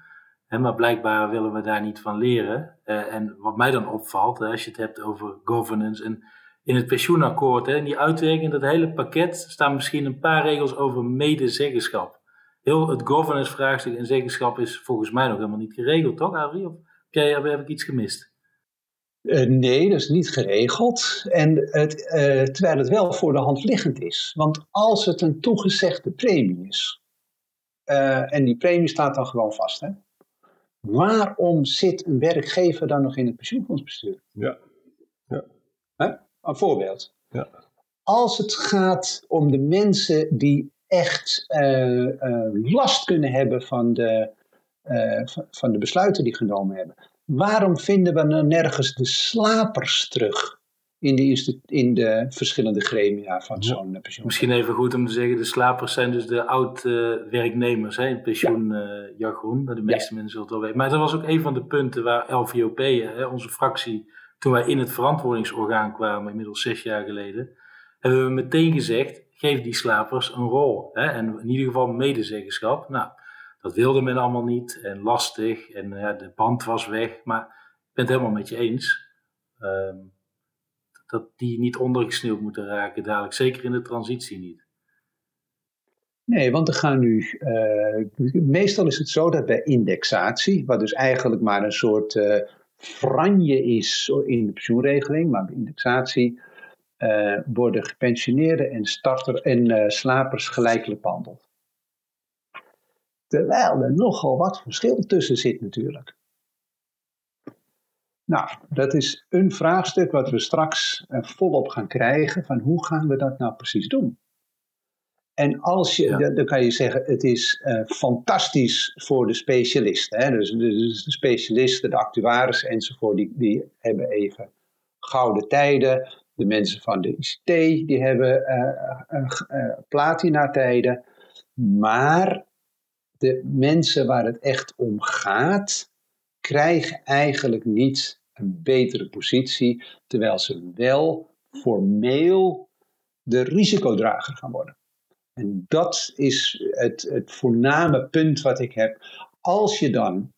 Speaker 3: Maar blijkbaar willen we daar niet van leren. en wat mij dan opvalt, als je het hebt over governance en in het pensioenakkoord, hè, in die uitwerking, dat hele pakket, staan misschien een paar regels over medezeggenschap heel het governance vraagstuk en zekerschap is volgens mij nog helemaal niet geregeld, toch, Adrie? Of heb, heb ik iets gemist?
Speaker 2: Uh, nee, dat is niet geregeld. En het, uh, terwijl het wel voor de hand liggend is. Want als het een toegezegde premie is, uh, en die premie staat dan gewoon vast, hè? waarom zit een werkgever dan nog in het pensioenfondsbestuur?
Speaker 1: Ja. ja.
Speaker 2: Een voorbeeld.
Speaker 1: Ja.
Speaker 2: Als het gaat om de mensen die echt uh, uh, last kunnen hebben van de, uh, van de besluiten die genomen hebben. Waarom vinden we dan nergens de slapers terug in de, in de verschillende gremia van zo'n pensioen?
Speaker 3: Misschien even goed om te zeggen, de slapers zijn dus de oud-werknemers in pensioenjargon. Ja. de meeste mensen zullen het wel weten. Maar dat was ook een van de punten waar LVOP, onze fractie, toen wij in het verantwoordingsorgaan kwamen, inmiddels zes jaar geleden, hebben we meteen gezegd, geef die slapers een rol. Hè? En in ieder geval medezeggenschap. Nou, dat wilde men allemaal niet en lastig en ja, de band was weg. Maar ik ben het helemaal met je eens. Uh, dat die niet ondergesneeuwd moeten raken dadelijk. Zeker in de transitie niet.
Speaker 2: Nee, want er gaan nu. Uh, meestal is het zo dat bij indexatie, wat dus eigenlijk maar een soort uh, franje is in de pensioenregeling, maar bij indexatie uh, worden gepensioneerden en, starter, en uh, slapers gelijkelijk behandeld. Terwijl er nogal wat verschil tussen zit natuurlijk. Nou, dat is een vraagstuk wat we straks uh, volop gaan krijgen van hoe gaan we dat nou precies doen. En als je, ja. dan kan je zeggen, het is uh, fantastisch voor de specialisten. Hè? Dus, dus, de specialisten, de actuaris enzovoort, die, die hebben even gouden tijden. De mensen van de ICT die hebben uh, uh, platina-tijden. Maar de mensen waar het echt om gaat, krijgen eigenlijk niet een betere positie, terwijl ze wel formeel de risicodrager gaan worden. En dat is het, het voorname punt wat ik heb. Als je dan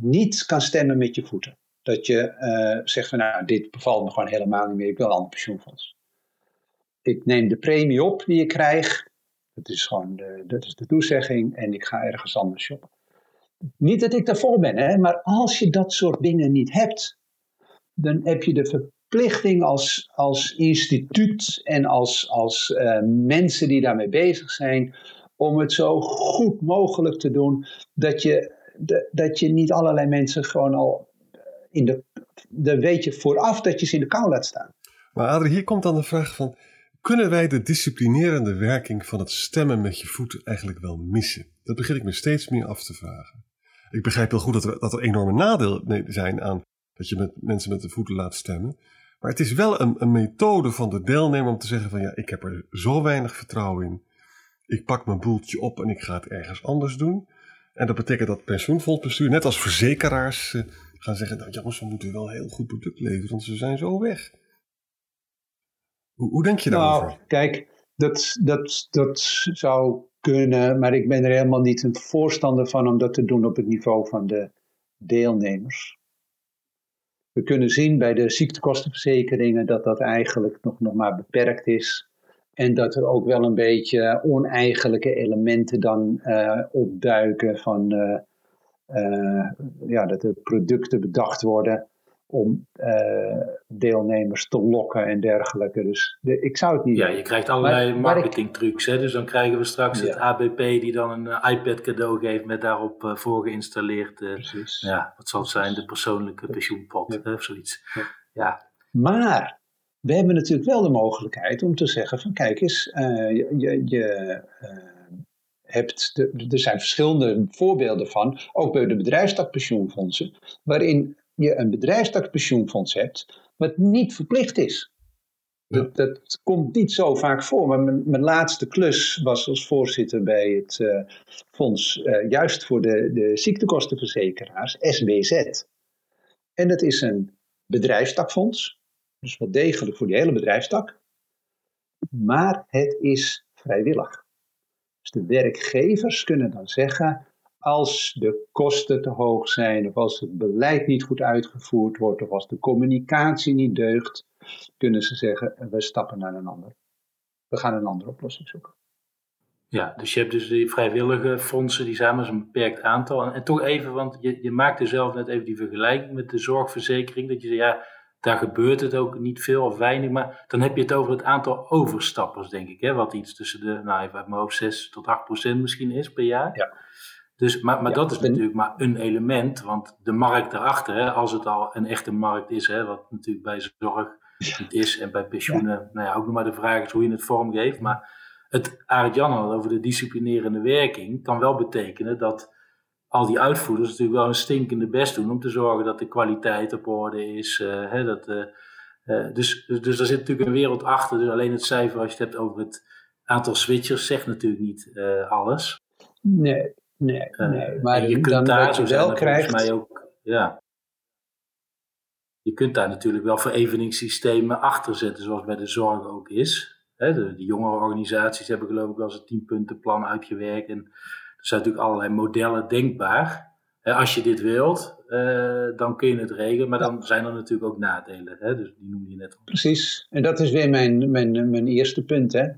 Speaker 2: niet kan stemmen met je voeten, dat je uh, zegt van nou, dit bevalt me gewoon helemaal niet meer, ik wil een ander pensioenfonds. Ik neem de premie op die ik krijg, dat is gewoon de, dat is de toezegging en ik ga ergens anders shoppen. Niet dat ik daarvoor ben, hè, maar als je dat soort dingen niet hebt, dan heb je de verplichting als, als instituut en als, als uh, mensen die daarmee bezig zijn, om het zo goed mogelijk te doen dat je, dat je niet allerlei mensen gewoon al in de, dan weet je vooraf dat je ze in de kou laat staan.
Speaker 1: Maar Adrie, hier komt dan de vraag van, kunnen wij de disciplinerende werking van het stemmen met je voeten eigenlijk wel missen? Dat begin ik me steeds meer af te vragen. Ik begrijp heel goed dat er, dat er enorme nadelen zijn aan dat je met mensen met de voeten laat stemmen. Maar het is wel een, een methode van de deelnemer om te zeggen van ja, ik heb er zo weinig vertrouwen in. Ik pak mijn boeltje op en ik ga het ergens anders doen. En dat betekent dat pensioenfondsbestuur, net als verzekeraars, eh, gaan zeggen, nou jongens, we moeten wel heel goed product leveren, want ze zijn zo weg. Hoe, hoe denk je daarover?
Speaker 2: Nou, kijk, dat, dat, dat zou kunnen, maar ik ben er helemaal niet een voorstander van om dat te doen op het niveau van de deelnemers. We kunnen zien bij de ziektekostenverzekeringen dat dat eigenlijk nog, nog maar beperkt is. En dat er ook wel een beetje oneigenlijke elementen dan opduiken van ja, dat er producten bedacht worden om uh, deelnemers te lokken en dergelijke. Dus de, ik zou het niet.
Speaker 3: Ja, je krijgt allerlei marketingtrucs. Dus dan krijgen we straks het ABP die dan een uh, iPad cadeau geeft met daarop uh, voorgeïnstalleerd. ja, wat zal het zijn? De persoonlijke pensioenpot ja. of zoiets. Ja. ja.
Speaker 2: Maar we hebben natuurlijk wel de mogelijkheid om te zeggen: van kijk eens, je. je, je hebt de, er zijn verschillende voorbeelden van, ook bij de bedrijfstakpensioenfondsen, waarin je een bedrijfstakpensioenfonds hebt, wat niet verplicht is. Dat, dat, komt niet zo vaak voor. Maar mijn, mijn, laatste klus was als voorzitter bij het uh, fonds, uh, juist voor de, de ziektekostenverzekeraars, SBZ. En dat is een bedrijfstakfonds, dus wel degelijk voor die hele bedrijfstak. Maar het is vrijwillig. Dus de werkgevers kunnen dan zeggen: als de kosten te hoog zijn, of als het beleid niet goed uitgevoerd wordt, of als de communicatie niet deugt, kunnen ze zeggen: we stappen naar een ander. We gaan een andere oplossing zoeken.
Speaker 3: Ja, dus je hebt dus die vrijwillige fondsen, die zijn maar een beperkt aantal. En, en, toch even, want je, je maakte zelf net even die vergelijking met de zorgverzekering, dat je zei, ja, daar gebeurt het ook niet veel of weinig, maar dan heb je het over het aantal overstappers, denk ik, hè, wat iets tussen de, nou even uit mijn hoofd, 6 tot 8 procent misschien is per jaar.
Speaker 2: Ja.
Speaker 3: Dus, maar maar dat is natuurlijk maar een element, want de markt daarachter, hè, als het al een echte markt is, hè, wat natuurlijk bij zorg niet is en bij pensioenen, nou ja, ook nog maar de vraag is hoe je het vormgeeft. Maar het Arendt Jan had over de disciplinerende werking, kan wel betekenen dat al die uitvoerders natuurlijk wel een stinkende best doen om te zorgen dat de kwaliteit op orde is. Uh, hè, dat, uh, uh, dus, dus, dus daar zit natuurlijk een wereld achter. Dus alleen het cijfer, als je het hebt over het aantal switchers, zegt natuurlijk niet alles.
Speaker 2: Nee, Nee, eh, nee. maar je kunt daar, je wel krijgt...
Speaker 3: Mij ook, ja. Je kunt daar natuurlijk wel vereveningssystemen achter zetten, zoals bij de zorg ook is. de, de jongere organisaties hebben geloof ik wel eens een tienpuntenplan uitgewerkt. En zijn natuurlijk allerlei modellen denkbaar. als je dit wilt, uh, dan kun je het regelen, maar dan zijn er natuurlijk ook nadelen. Hè? Dus die noemde je net al.
Speaker 2: Precies, en dat is weer mijn, mijn, mijn eerste punt. Hè?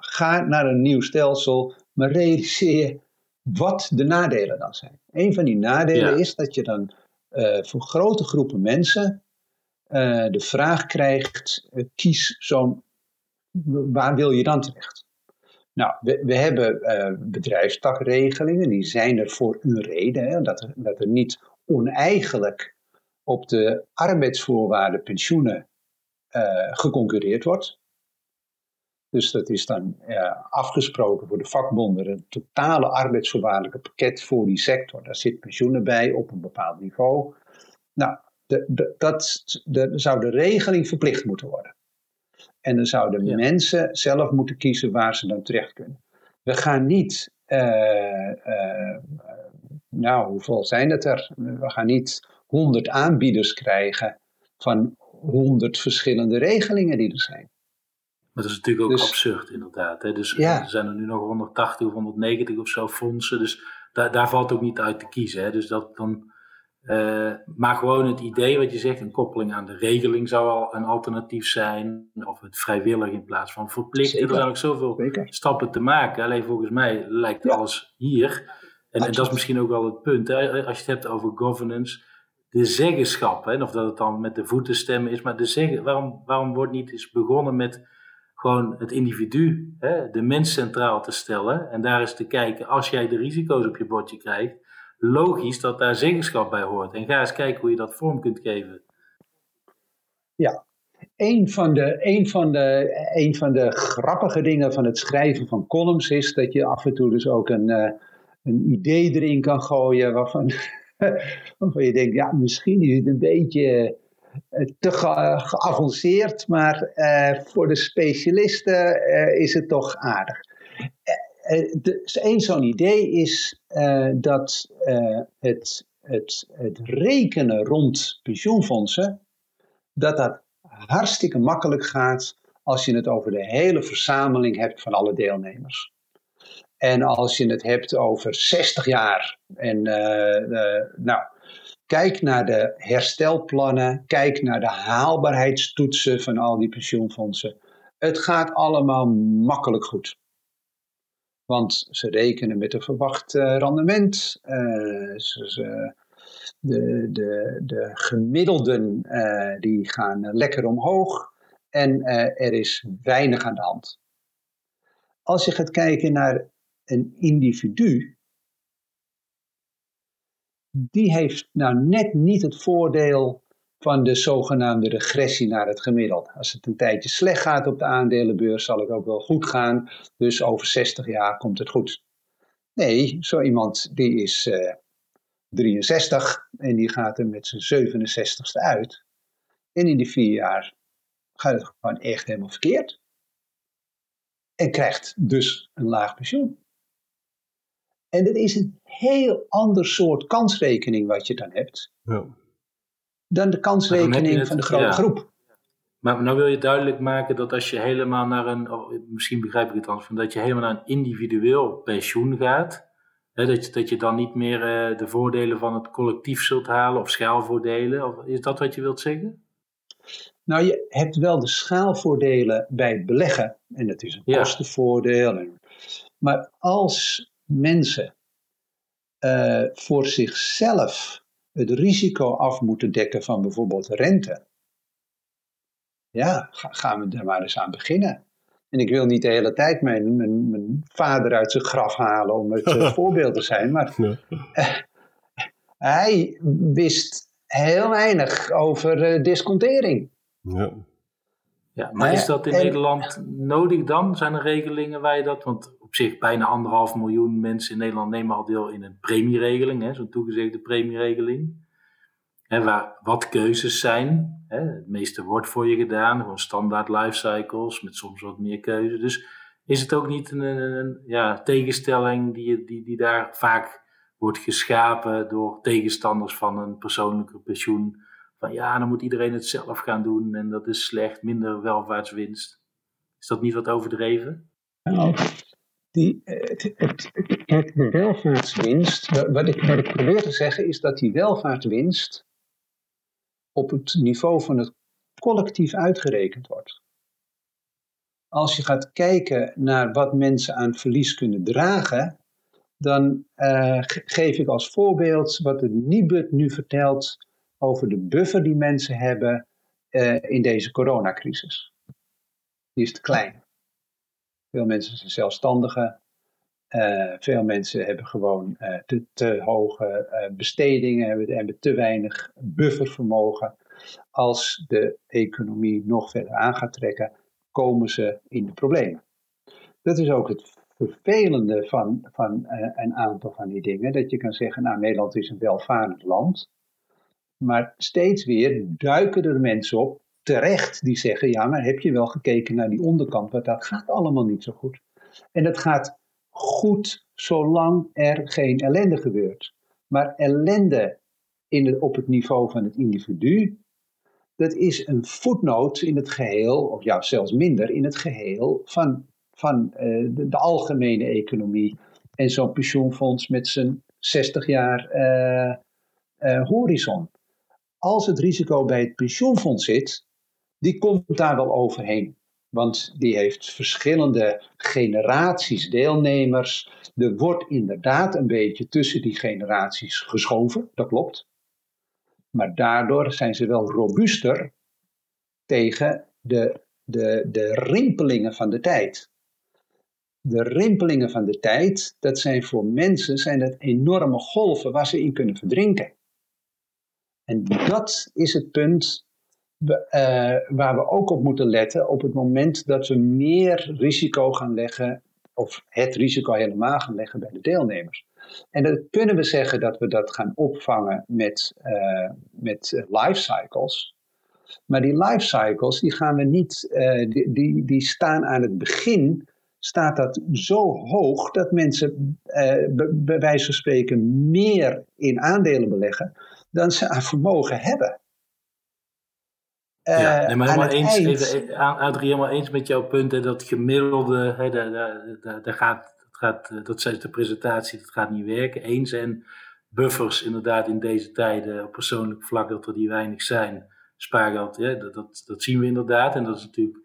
Speaker 2: Ga naar een nieuw stelsel, maar realiseer wat de nadelen dan zijn. Een van die nadelen is dat je dan uh, voor grote groepen mensen uh, de vraag krijgt: kies zo'n. Waar wil je dan terecht? Nou, we, we hebben bedrijfstakregelingen, die zijn er voor een reden. Hè, dat, er, dat er niet oneigenlijk op de arbeidsvoorwaarden pensioenen geconcurreerd wordt. Dus dat is dan afgesproken voor de vakbonden een totale arbeidsvoorwaardelijke pakket voor die sector. Daar zit pensioenen bij op een bepaald niveau. Nou, de, dat zou de regeling verplicht moeten worden. En dan zouden mensen zelf moeten kiezen waar ze dan terecht kunnen. We gaan niet, uh, uh, nou hoeveel zijn het er? We gaan niet honderd aanbieders krijgen van honderd verschillende regelingen die er zijn.
Speaker 3: Maar dat is natuurlijk ook dus- absurd, inderdaad. Hè? Dus er zijn er nu nog 180 of 190 of zo fondsen. Dus daar, daar valt ook niet uit te kiezen. Hè? Dus dat dan. Uh, maar gewoon het idee wat je zegt, een koppeling aan de regeling zou al een alternatief zijn. Of het vrijwillig in plaats van verplicht. Er zijn ook zoveel stappen te maken. Alleen volgens mij lijkt alles hier. En, en, dat is misschien ook wel het punt. Hè? Als je het hebt over governance. De zeggenschap, hè? of dat het dan met de voeten stemmen is. Maar de zeggen, waarom, waarom wordt niet eens begonnen met gewoon het individu, hè, de mens centraal te stellen. En daar is te kijken, als jij de risico's op je bordje krijgt, logisch dat daar zeggenschap bij hoort. En ga eens kijken hoe je dat vorm kunt geven.
Speaker 2: Ja, een van de, een van de, een van de grappige dingen van het schrijven van columns is dat je af en toe dus ook een, uh, een idee erin kan gooien waarvan, *laughs* waarvan je denkt, ja, misschien is het een beetje eh, te geavanceerd, maar uh, voor de specialisten is het toch aardig. Eén zo'n idee is dat het, het, het rekenen rond pensioenfondsen, dat dat hartstikke makkelijk gaat als je het over de hele verzameling hebt van alle deelnemers. En als je het hebt over 60 jaar en nou, Kijk naar de herstelplannen, kijk naar de haalbaarheidstoetsen van al die pensioenfondsen. Het gaat allemaal makkelijk goed. Want ze rekenen met een verwacht uh, rendement. Uh, ze, de, de, de gemiddelden uh, die gaan lekker omhoog. En er is weinig aan de hand. Als je gaat kijken naar een individu, die heeft nou net niet het voordeel van de zogenaamde regressie naar het gemiddelde. Als het een tijdje slecht gaat op de aandelenbeurs, zal het ook wel goed gaan. Dus over 60 jaar komt het goed. Nee, zo iemand die is uh, 63 en die gaat er met zijn 67ste uit. En in die vier jaar gaat het gewoon echt helemaal verkeerd. En krijgt dus een laag pensioen. En dat is een heel ander soort kansrekening wat je dan hebt. Ja. Dan de kansrekening van de grote groep.
Speaker 3: Maar nou wil je duidelijk maken dat als je helemaal naar een, oh, misschien begrijp ik het anders, dat je helemaal naar een individueel pensioen gaat, hè, dat, je, dat je dan niet meer uh, de voordelen van het collectief zult halen of schaalvoordelen. Of, is dat wat je wilt zeggen?
Speaker 2: Nou, je hebt wel de schaalvoordelen bij het beleggen. En dat is een ja. kostenvoordeel. Maar als mensen uh, voor zichzelf het risico af moeten dekken van bijvoorbeeld rente. Ja, gaan we er maar eens aan beginnen. En ik wil niet de hele tijd mijn, mijn, mijn vader uit zijn graf halen om het uh, *laughs* voorbeeld te zijn, maar uh, *laughs* hij wist heel weinig over discontering.
Speaker 3: Ja. Ja, maar is dat in Nederland nodig dan? Zijn er regelingen waar je dat... Want op zich bijna anderhalf miljoen mensen in Nederland nemen al deel in een premieregeling, zo'n toegezegde premieregeling. Waar wat keuzes zijn. Het meeste wordt voor je gedaan, gewoon standaard life cycles met soms wat meer keuze. Dus is het ook niet een, een, ja, tegenstelling die, die, die daar vaak wordt geschapen door tegenstanders van een persoonlijke pensioen? Van ja, dan moet iedereen het zelf gaan doen en dat is slecht, minder welvaartswinst. Is dat niet wat overdreven?
Speaker 2: Nou, die, het, het, welvaartswinst, wat ik, probeer te zeggen is dat die welvaartswinst op het niveau van het collectief uitgerekend wordt. Als je gaat kijken naar wat mensen aan verlies kunnen dragen, dan uh, geef ik als voorbeeld wat de Nibud nu vertelt over de buffer die mensen hebben uh, in deze coronacrisis. Die is te klein. Veel mensen zijn zelfstandigen. Uh, veel mensen hebben gewoon uh, te, hoge uh, bestedingen, hebben, hebben te weinig buffervermogen. Als de economie nog verder aan gaat trekken, komen ze in de problemen. Dat is ook het vervelende van, van een aantal van die dingen. Dat je kan zeggen, nou Nederland is een welvarend land. Maar steeds weer duiken er mensen op terecht die zeggen, ja, maar heb je wel gekeken naar die onderkant, want dat gaat allemaal niet zo goed. En het gaat goed zolang er geen ellende gebeurt. Maar ellende in op het niveau van het individu, dat is een voetnoot in het geheel, of ja, zelfs minder, in het geheel van, van uh, de, algemene economie. En zo'n pensioenfonds met zijn 60 jaar uh, uh, horizon. Als het risico bij het pensioenfonds zit, die komt daar wel overheen. Want die heeft verschillende generaties deelnemers. Er wordt inderdaad een beetje tussen die generaties geschoven, dat klopt. Maar daardoor zijn ze wel robuuster tegen de, de, de rimpelingen van de tijd. De rimpelingen van de tijd, dat zijn voor mensen zijn dat enorme golven waar ze in kunnen verdrinken. En dat is het punt waar we ook op moeten letten op het moment dat we meer risico gaan leggen, of het risico helemaal gaan leggen bij de deelnemers. En dan kunnen we zeggen dat we dat gaan opvangen met, uh, met life cycles. Maar die life cycles, die gaan we niet, die, die, die staan aan het begin, staat dat zo hoog dat mensen bij wijze van spreken meer in aandelen beleggen dan ze aan vermogen hebben
Speaker 3: ja, nee, maar helemaal eens, even, Adrie, helemaal eens met jouw punt. Hè, dat gemiddelde, hè, daar, daar, daar gaat, dat, gaat, eh, dat zei de presentatie, dat gaat niet werken. Eens en buffers inderdaad in deze tijden op persoonlijk vlak dat er die weinig zijn. Spaargeld, ja, dat, dat, dat zien we inderdaad. En dat is natuurlijk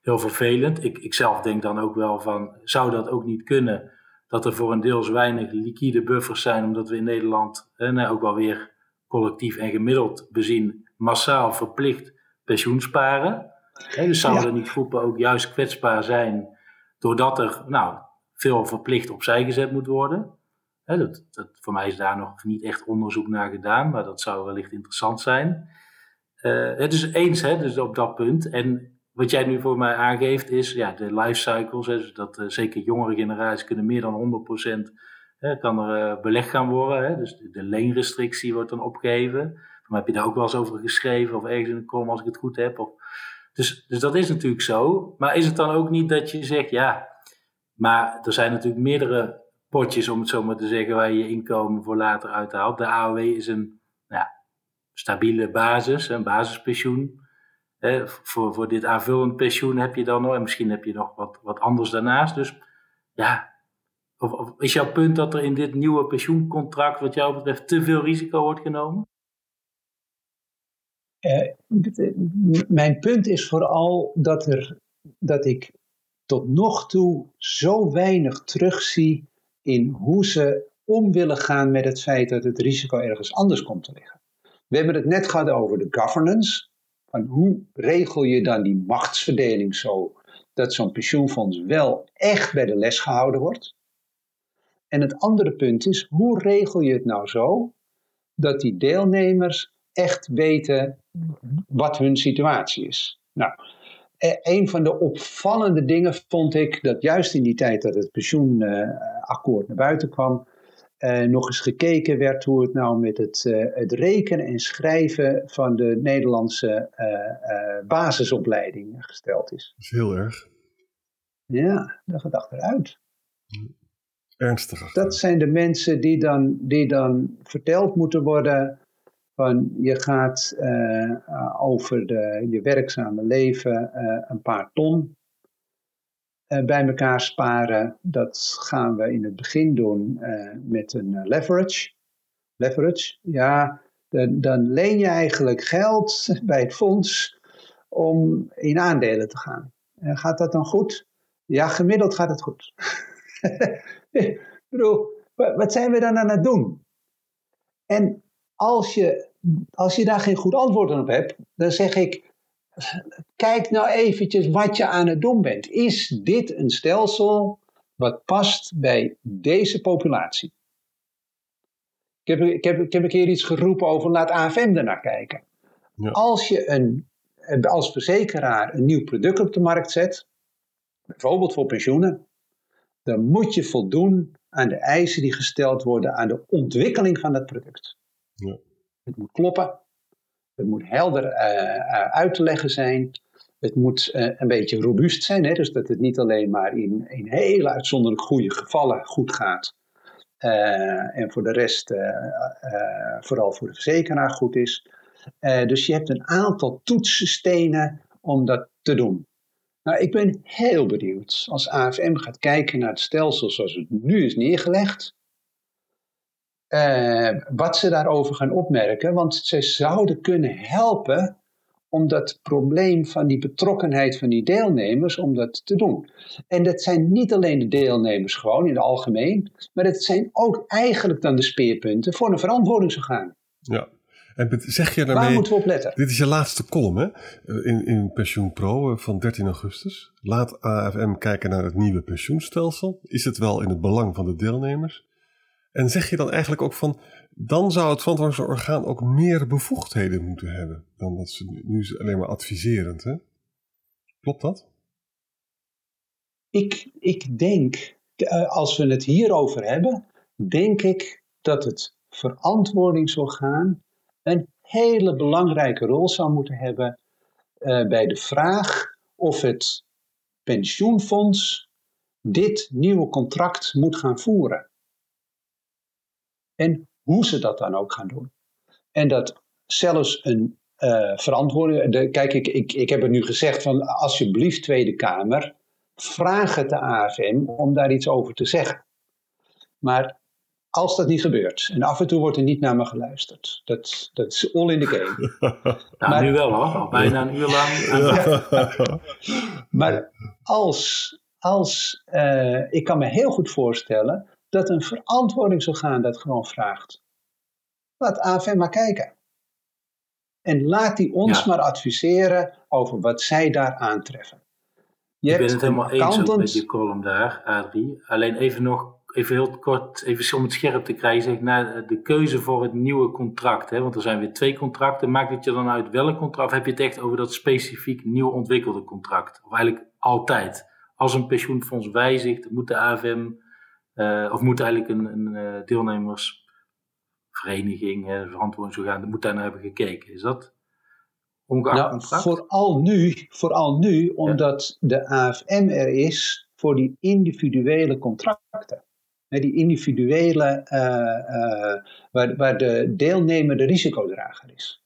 Speaker 3: heel vervelend. Ik, ik zelf denk dan ook wel van, zou dat ook niet kunnen? Dat er voor een deels weinig liquide buffers zijn, omdat we in Nederland nou, ook wel weer collectief en gemiddeld bezien massaal verplicht pensioen sparen. dus zouden niet groepen ook juist kwetsbaar zijn, doordat er nou, veel verplicht opzij gezet moet worden? dat, dat, voor mij is daar nog niet echt onderzoek naar gedaan, maar dat zou wellicht interessant zijn. Uh, het is eens hè, dus op dat punt. En wat jij nu voor mij aangeeft is ja, de life cycles. Hè, dus dat uh, zeker jongere generaties kunnen meer dan 100% hè, kan er uh, belegd gaan worden. Hè, dus de, de, leenrestrictie wordt dan opgegeven. Dan heb je daar ook wel eens over geschreven of ergens in de column als ik het goed heb. Of, dus, dus dat is natuurlijk zo. Maar is het dan ook niet dat je zegt, ja, maar er zijn natuurlijk meerdere potjes, om het zo maar te zeggen, waar je je inkomen voor later uithaalt. De AOW is een ja, stabiele basis, een basispensioen. voor, voor dit aanvullend pensioen heb je dan nog, en misschien heb je nog wat, wat anders daarnaast. Dus ja, of is jouw punt dat er in dit nieuwe pensioencontract, wat jou betreft, te veel risico wordt genomen?
Speaker 2: Uh, mijn punt is vooral dat, er, dat ik tot nog toe zo weinig terugzie in hoe ze om willen gaan met het feit dat het risico ergens anders komt te liggen. We hebben het net gehad over de governance. Van hoe regel je dan die machtsverdeling zo dat zo'n pensioenfonds wel echt bij de les gehouden wordt? En het andere punt is, hoe regel je het nou zo dat die deelnemers echt weten wat hun situatie is? Nou, e-, een van de opvallende dingen vond ik dat juist in die tijd dat het pensioenakkoord naar buiten kwam, uh, nog eens gekeken werd hoe het nou met het, uh, het rekenen en schrijven van de Nederlandse uh, basisopleiding gesteld is.
Speaker 1: Dat is heel erg.
Speaker 2: Ja, dat gaat achteruit.
Speaker 1: Ernstig.
Speaker 2: Dat zijn de mensen die dan, die dan verteld moeten worden van je gaat over de, je werkzame leven een paar ton uh, bij elkaar sparen. Dat gaan we in het begin doen met een leverage. Leverage, ja, dan, dan, leen je eigenlijk geld *laughs* bij het fonds om in aandelen te gaan. gaat dat dan goed? Ja, gemiddeld gaat het goed. *laughs* Ik bedoel, wat zijn we dan aan het doen? En als je, als je daar geen goed antwoord op hebt, dan zeg ik, kijk nou eventjes wat je aan het doen bent. Is dit een stelsel wat past bij deze populatie? Ik heb, ik heb, ik heb een keer iets geroepen over laat AFM ernaar kijken. Ja. Als je een, als verzekeraar een nieuw product op de markt zet, bijvoorbeeld voor pensioenen, dan moet je voldoen aan de eisen die gesteld worden aan de ontwikkeling van dat product. Het moet kloppen, het moet helder uh, uit te leggen zijn. Het moet uh, een beetje robuust zijn, hè? dus dat het niet alleen maar in, in hele uitzonderlijk goede gevallen goed gaat. en voor de rest vooral voor de verzekeraar goed is. dus je hebt een aantal toetsenstenen om dat te doen. Nou, ik ben heel benieuwd als AFM gaat kijken naar het stelsel zoals het nu is neergelegd. Uh, wat ze daarover gaan opmerken, want ze zouden kunnen helpen om dat probleem van die betrokkenheid van die deelnemers, om dat te doen. En dat zijn niet alleen de deelnemers gewoon in het algemeen, maar het zijn ook eigenlijk dan de speerpunten voor een verantwoordingsorgaan.
Speaker 1: Ja, en zeg je daarmee...
Speaker 2: Waar moeten we op letten?
Speaker 1: Dit is je laatste column hè? Eh, in, in Pensioen Pro eh, van 13 augustus. Laat AFM kijken naar het nieuwe pensioenstelsel. Is het wel in het belang van de deelnemers? En zeg je dan eigenlijk ook van, dan zou het verantwoordingsorgaan ook meer bevoegdheden moeten hebben dan dat ze nu alleen maar adviserend, hè? Klopt dat?
Speaker 2: Ik, ik denk, eh, als we het hierover hebben, denk ik dat het verantwoordingsorgaan een hele belangrijke rol zou moeten hebben uh, bij de vraag of het pensioenfonds dit nieuwe contract moet gaan voeren en hoe ze dat dan ook gaan doen. En dat zelfs een uh, verantwoording. De, kijk, ik, ik, ik heb het nu gezegd van alsjeblieft Tweede Kamer, vraag het de AFM om daar iets over te zeggen. Maar als dat niet gebeurt. En af en toe wordt er niet naar me geluisterd. Dat, dat is all in the game. *laughs*
Speaker 3: nou, maar, nu wel hoor. Al bijna een uur lang. *laughs*
Speaker 2: maar als, als uh, ik kan me heel goed voorstellen dat een verantwoordingsorgaan dat gewoon vraagt. Laat AFM maar kijken. En laat die ons maar adviseren over wat zij daar aantreffen.
Speaker 3: Je ik ben het helemaal eens met je column daar, Adrie. Alleen even nog, even heel kort, even om het scherp te krijgen, zeg ik, naar de keuze voor het nieuwe contract. Hè? Want er zijn weer twee contracten. Maakt het je dan uit welk contract? Of heb je het echt over dat specifiek nieuw ontwikkelde contract? Of eigenlijk altijd? Als een pensioenfonds wijzigt, moet de AFM, uh, of moet eigenlijk een, een uh, deelnemersvereniging, hè, verantwoording zo gaan, moet daar naar hebben gekeken. Is dat
Speaker 2: nou, vooral nu, vooral nu omdat de AFM er is voor die individuele contracten. die individuele, uh, uh, waar, waar de deelnemer de risicodrager is.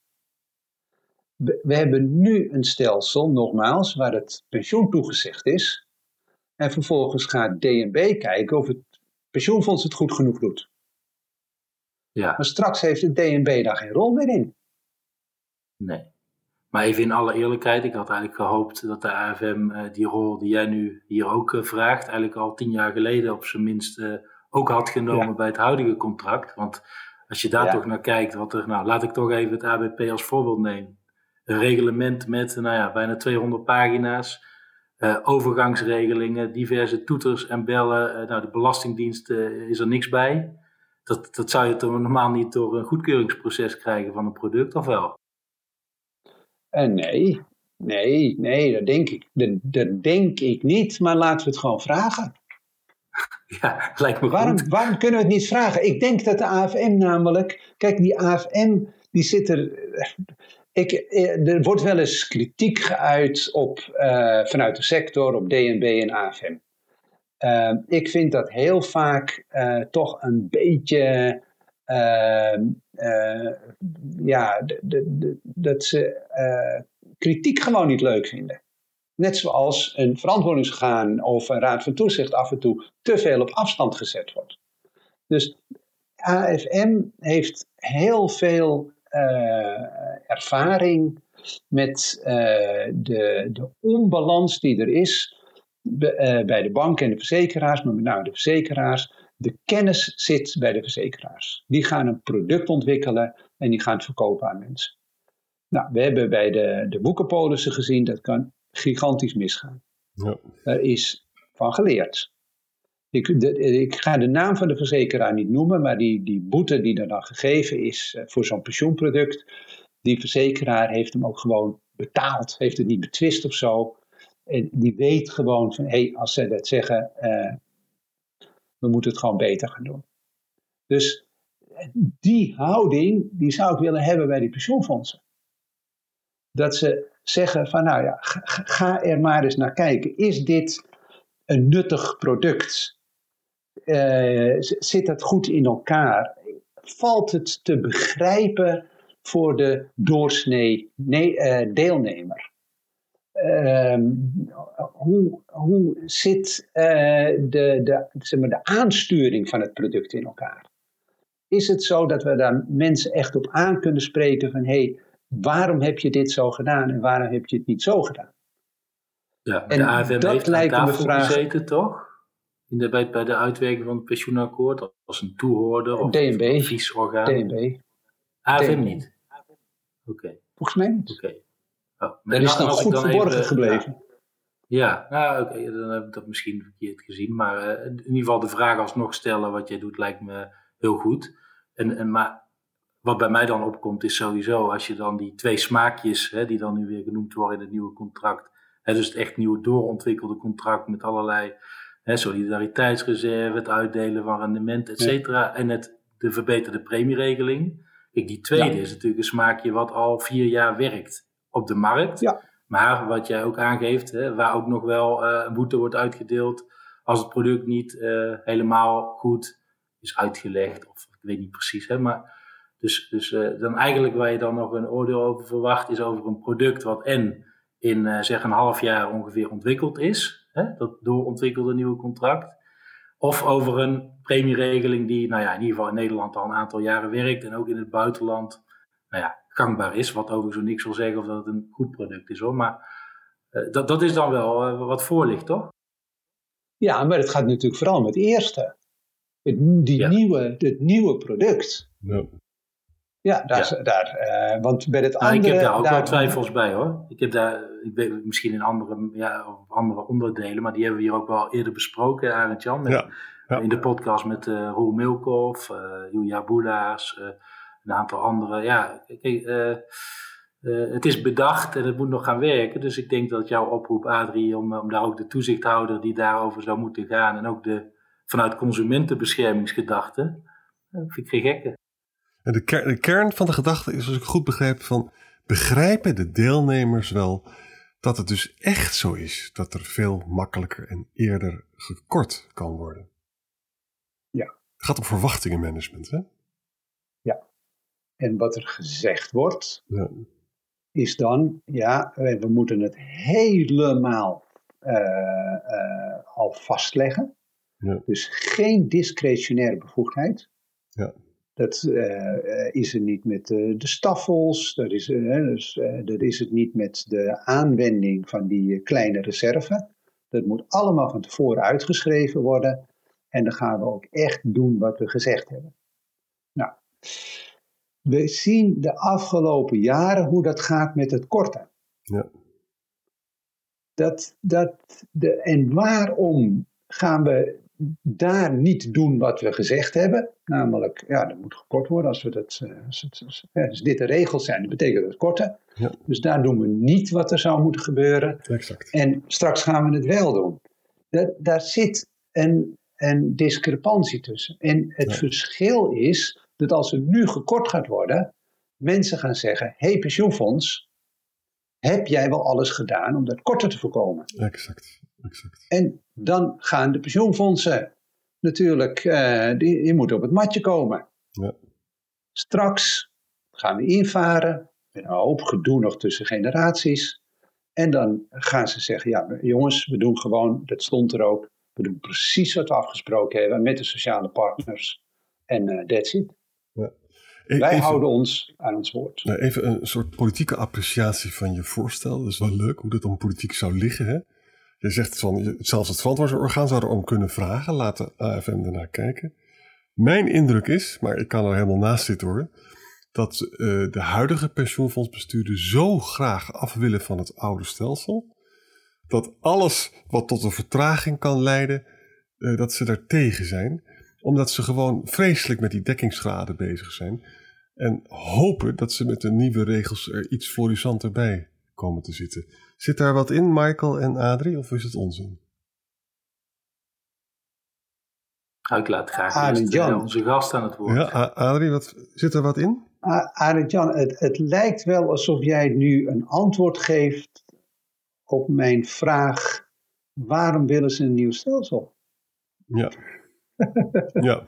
Speaker 2: We, we, hebben nu een stelsel, nogmaals, waar het pensioen toegezegd is. En vervolgens gaat DNB kijken of het pensioenfonds het goed genoeg doet. Ja. Maar straks heeft de DNB daar geen rol meer in.
Speaker 3: Nee. Maar even in alle eerlijkheid, ik had eigenlijk gehoopt dat de AFM uh, eh, die rol die jij nu hier ook uh, vraagt, eigenlijk al tien jaar geleden op zijn minst uh, ook had genomen bij het huidige contract. Want als je daar ja. toch naar kijkt, wat er, nou laat ik toch even het ABP als voorbeeld nemen. Een reglement met, nou ja, bijna 200 pagina's, overgangsregelingen, diverse toeters en bellen. nou, de Belastingdienst is er niks bij. Dat, dat zou je toch normaal niet door een goedkeuringsproces krijgen van een product, of wel?
Speaker 2: Nee, nee, nee, dat denk, ik, dat, dat, denk ik niet, maar laten we het gewoon vragen. *laughs*
Speaker 3: Ja, lijkt me
Speaker 2: waarom,
Speaker 3: goed.
Speaker 2: Waarom kunnen we het niet vragen? Ik denk dat de AFM namelijk, kijk, die AFM, die zit er. Ik, eh, er wordt wel eens kritiek geuit op, uh, vanuit de sector op DNB en AFM. Uh, ik vind dat heel vaak uh, toch een beetje Ehm, eh, ja, dat ze eh, kritiek gewoon niet leuk vinden. Net zoals een verantwoordingsorgaan of een raad van toezicht af en toe te veel op afstand gezet wordt. Dus AFM heeft heel veel ervaring met uh, de, de onbalans die er is bij de banken en de verzekeraars, maar met name de verzekeraars, de kennis zit bij de verzekeraars. Die gaan een product ontwikkelen en die gaan het verkopen aan mensen. Nou, we hebben bij de, de boekenpolissen gezien dat kan gigantisch misgaan. Ja. Er is van geleerd. Ik, ik, ga de naam van de verzekeraar niet noemen, maar die, die boete die er dan gegeven is eh, voor zo'n pensioenproduct, die verzekeraar heeft hem ook gewoon betaald, heeft het niet betwist of zo. En die weet gewoon van, hé, hey, als zij dat zeggen, uh, we moeten het gewoon beter gaan doen. Dus die houding, die zou ik willen hebben bij die pensioenfondsen. Dat ze zeggen van nou ja, ga er maar eens naar kijken. Is dit een nuttig product? Uh, zit dat goed in elkaar? Valt het te begrijpen voor de doorsnee nee, uh, deelnemer? Ehm, hoe, hoe zit uh, de, de, zeg maar, de aansturing van het product in elkaar? Is het zo dat we daar mensen echt op aan kunnen spreken van hé, hey, waarom heb je dit zo gedaan en waarom heb je het niet zo gedaan?
Speaker 3: Ja, en de AFM dat heeft lijkt aan tafel vraag... gezeten, toch? In de, bij, bij de uitwerking van het pensioenakkoord, als een toehoorder of
Speaker 2: DNB.
Speaker 3: een adviesorgaan?
Speaker 2: DNB.
Speaker 3: AFM niet? Oké.
Speaker 2: Volgens mij niet.
Speaker 3: Oké.
Speaker 2: Oh, dat is dan goed verborgen gebleven.
Speaker 3: Ja, nou oké, dan heb ik dat misschien verkeerd gezien. Maar uh, in ieder geval de vraag alsnog stellen wat jij doet lijkt me heel goed. En, en, maar wat bij mij dan opkomt is sowieso als je dan die twee smaakjes, hè, die dan nu weer genoemd worden in het nieuwe contract. Hè, dus het echt nieuwe doorontwikkelde contract met allerlei hè, solidariteitsreserve, het uitdelen van rendement, et cetera. En het, de verbeterde premieregeling. Kijk, die tweede is natuurlijk een smaakje wat al vier jaar werkt op de markt.
Speaker 2: Ja.
Speaker 3: Maar wat jij ook aangeeft, hè, waar ook nog wel uh, een boete wordt uitgedeeld als het product niet uh, helemaal goed is uitgelegd. Of ik weet niet precies. Hè, maar dus, dus uh, dan eigenlijk waar je dan nog een oordeel over verwacht, is over een product wat en in zeg een half jaar ongeveer ontwikkeld is. Hè, dat doorontwikkelde nieuwe contract. of over een premieregeling die, nou ja, in ieder geval in Nederland al een aantal jaren werkt en ook in het buitenland, nou ja, gangbaar is. Wat overigens zo niks wil zeggen of dat het een goed product is hoor. Maar uh, dat, dat is dan wel uh, wat voor ligt, toch?
Speaker 2: Ja, maar het gaat natuurlijk vooral om het eerste. Het, die ja. nieuwe, het nieuwe product.
Speaker 1: Ja.
Speaker 2: Ja, daar, ja. daar uh, want bij het
Speaker 3: nou,
Speaker 2: andere...
Speaker 3: Ik heb daar ook daar, wel twijfels bij hoor. Ik heb daar, ik weet, misschien in andere, ja, andere onderdelen, maar die hebben we hier ook wel eerder besproken, Arend Jan. Met, ja. Ja. In de podcast met uh, Roel Milkov, uh, Julia Boelaars, uh, een aantal andere. Ja, kijk, het is bedacht en het moet nog gaan werken. Dus ik denk dat jouw oproep, Adrie, om, om daar ook de toezichthouder die daarover zou moeten gaan en ook de vanuit consumentenbeschermingsgedachte, vind ik geen gekke.
Speaker 1: En de, ker de kern van de gedachte is, als ik goed begrijp, van begrijpen de deelnemers wel dat het dus echt zo is dat er veel makkelijker en eerder gekort kan worden.
Speaker 2: Ja.
Speaker 1: Het gaat om verwachtingenmanagement, hè?
Speaker 2: Ja. En wat er gezegd wordt,
Speaker 1: ja.
Speaker 2: is dan, ja, we moeten het helemaal uh, uh, al vastleggen.
Speaker 1: Ja.
Speaker 2: Dus geen discretionaire bevoegdheid.
Speaker 1: Ja.
Speaker 2: Dat uh, is er niet met de staffels, dat is, dus, dat is het niet met de aanwending van die kleine reserve. Dat moet allemaal van tevoren uitgeschreven worden. En dan gaan we ook echt doen wat we gezegd hebben. Nou, we zien de afgelopen jaren hoe dat gaat met het korten.
Speaker 1: Ja.
Speaker 2: Dat, dat de, en waarom gaan we daar niet doen wat we gezegd hebben? Namelijk, ja, dat moet gekort worden. Als, we dat, als, het, als, als dit de regels zijn, dat betekent dat korten.
Speaker 1: Ja.
Speaker 2: Dus daar doen we niet wat er zou moeten gebeuren.
Speaker 1: Exact.
Speaker 2: En straks gaan we het wel doen. Dat, daar zit een, een discrepantie tussen. En het
Speaker 1: Ja.
Speaker 2: verschil is dat als er nu gekort gaat worden, mensen gaan zeggen: Hé, hey, pensioenfonds, heb jij wel alles gedaan om dat korter te voorkomen?
Speaker 1: Exact. Exact.
Speaker 2: En dan gaan de pensioenfondsen natuurlijk, eh, die, die moeten op het matje komen.
Speaker 1: Ja.
Speaker 2: Straks gaan we invaren, met een hoop gedoe nog tussen generaties. En dan gaan ze zeggen, ja jongens, we doen gewoon, dat stond er ook, we doen precies wat we afgesproken hebben met de sociale partners. En uh, that's it.
Speaker 1: E-
Speaker 2: Wij houden ons aan ons woord.
Speaker 1: nou, even een soort politieke appreciatie van je voorstel. Dat is wel leuk hoe dat dan politiek zou liggen. Hè? Je zegt van, zelfs het verantwoordingsorgaan zou erom kunnen vragen. Laat de AFM ernaar kijken. Mijn indruk is, maar ik kan er helemaal naast zitten hoor, dat eh, de huidige pensioenfondsbestuurders zo graag af willen van het oude stelsel, dat alles wat tot een vertraging kan leiden, eh, dat ze daar tegen zijn. Omdat ze gewoon vreselijk met die dekkingsgraden bezig zijn. En hopen dat ze met de nieuwe regels er iets florissanter bij komen te zitten. Zit daar wat in, Michael en Adrie, of is het onzin?
Speaker 3: Nou, ik laat graag eerst, onze gast aan het woord.
Speaker 1: Ja, Adrie, wat, zit er wat in?
Speaker 2: A- Arend Jan, het, het lijkt wel alsof jij nu een antwoord geeft op mijn vraag: waarom willen ze een nieuw stelsel?
Speaker 1: Ja. *laughs* ja.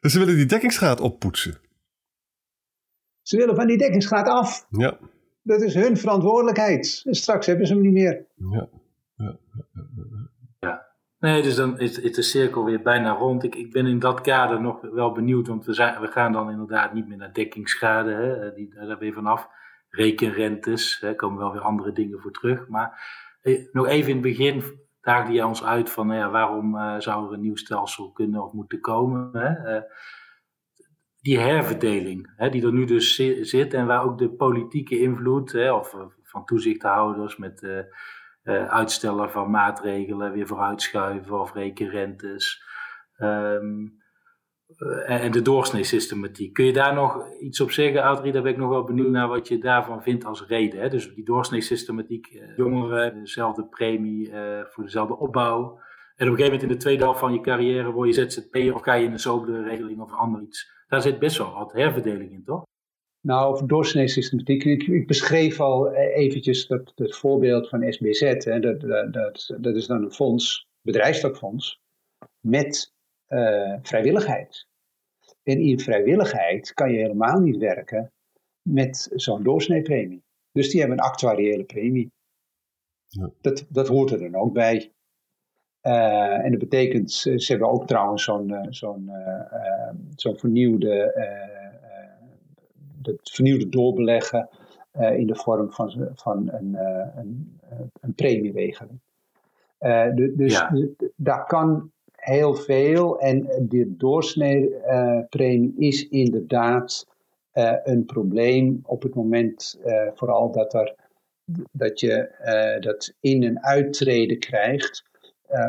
Speaker 1: dus *laughs* ze willen die dekkingsgraad oppoetsen.
Speaker 2: Ze willen van die dekkingsgraad af.
Speaker 1: Ja.
Speaker 2: Dat is hun verantwoordelijkheid. En straks hebben ze hem niet meer.
Speaker 1: ja.
Speaker 3: Nee, dus dan is, is de cirkel weer bijna rond. Ik, ik ben in dat kader nog wel benieuwd, want we, zijn, we gaan dan inderdaad niet meer naar dekkingsschade, hè, eh, die, daar ben je vanaf. Rekenrentes, hè, komen wel weer andere dingen voor terug. Maar eh, nog even in het begin daagde jij ons uit van, nou ja, waarom eh, zou er een nieuw stelsel kunnen of moeten komen? Hè? Eh, die herverdeling, hè, die er nu dus zi- zit en waar ook de politieke invloed hè, of, eh, van toezichthouders met eh, eh, uitstellen van maatregelen, weer vooruitschuiven of rekenrentes. Ehm, eh, en, de doorsneesystematiek. Kun je daar nog iets op zeggen, Adrie? Daar ben ik nog wel benieuwd naar wat je daarvan vindt als reden. Hè? Dus die doorsneesystematiek, jongeren, dezelfde premie voor dezelfde opbouw. En op een gegeven moment in de tweede helft van je carrière word je ZZP'er of ga je in een sobere regeling of ander iets. Daar zit best wel wat herverdeling in, toch?
Speaker 2: Nou, over doorsneesystematiek. Ik, ik beschreef al eh, eventjes dat, dat voorbeeld van SBZ. Hè, dat, dat, dat, dat is dan een fonds, bedrijfstakfonds, met eh, vrijwilligheid. En in vrijwilligheid kan je helemaal niet werken met zo'n doorsneepremie. Dus die hebben een actuariële premie.
Speaker 1: Ja.
Speaker 2: Dat, dat hoort er dan ook bij. En dat betekent, ze hebben ook trouwens zo'n zo'n zo'n vernieuwde, het vernieuwde doorbeleggen in de vorm van, van een, een, een premieregeling. dus ja. daar kan heel veel en de doorsnee is inderdaad uh, een probleem op het moment uh, vooral dat, er, dat je uh, dat in- en uittreden krijgt.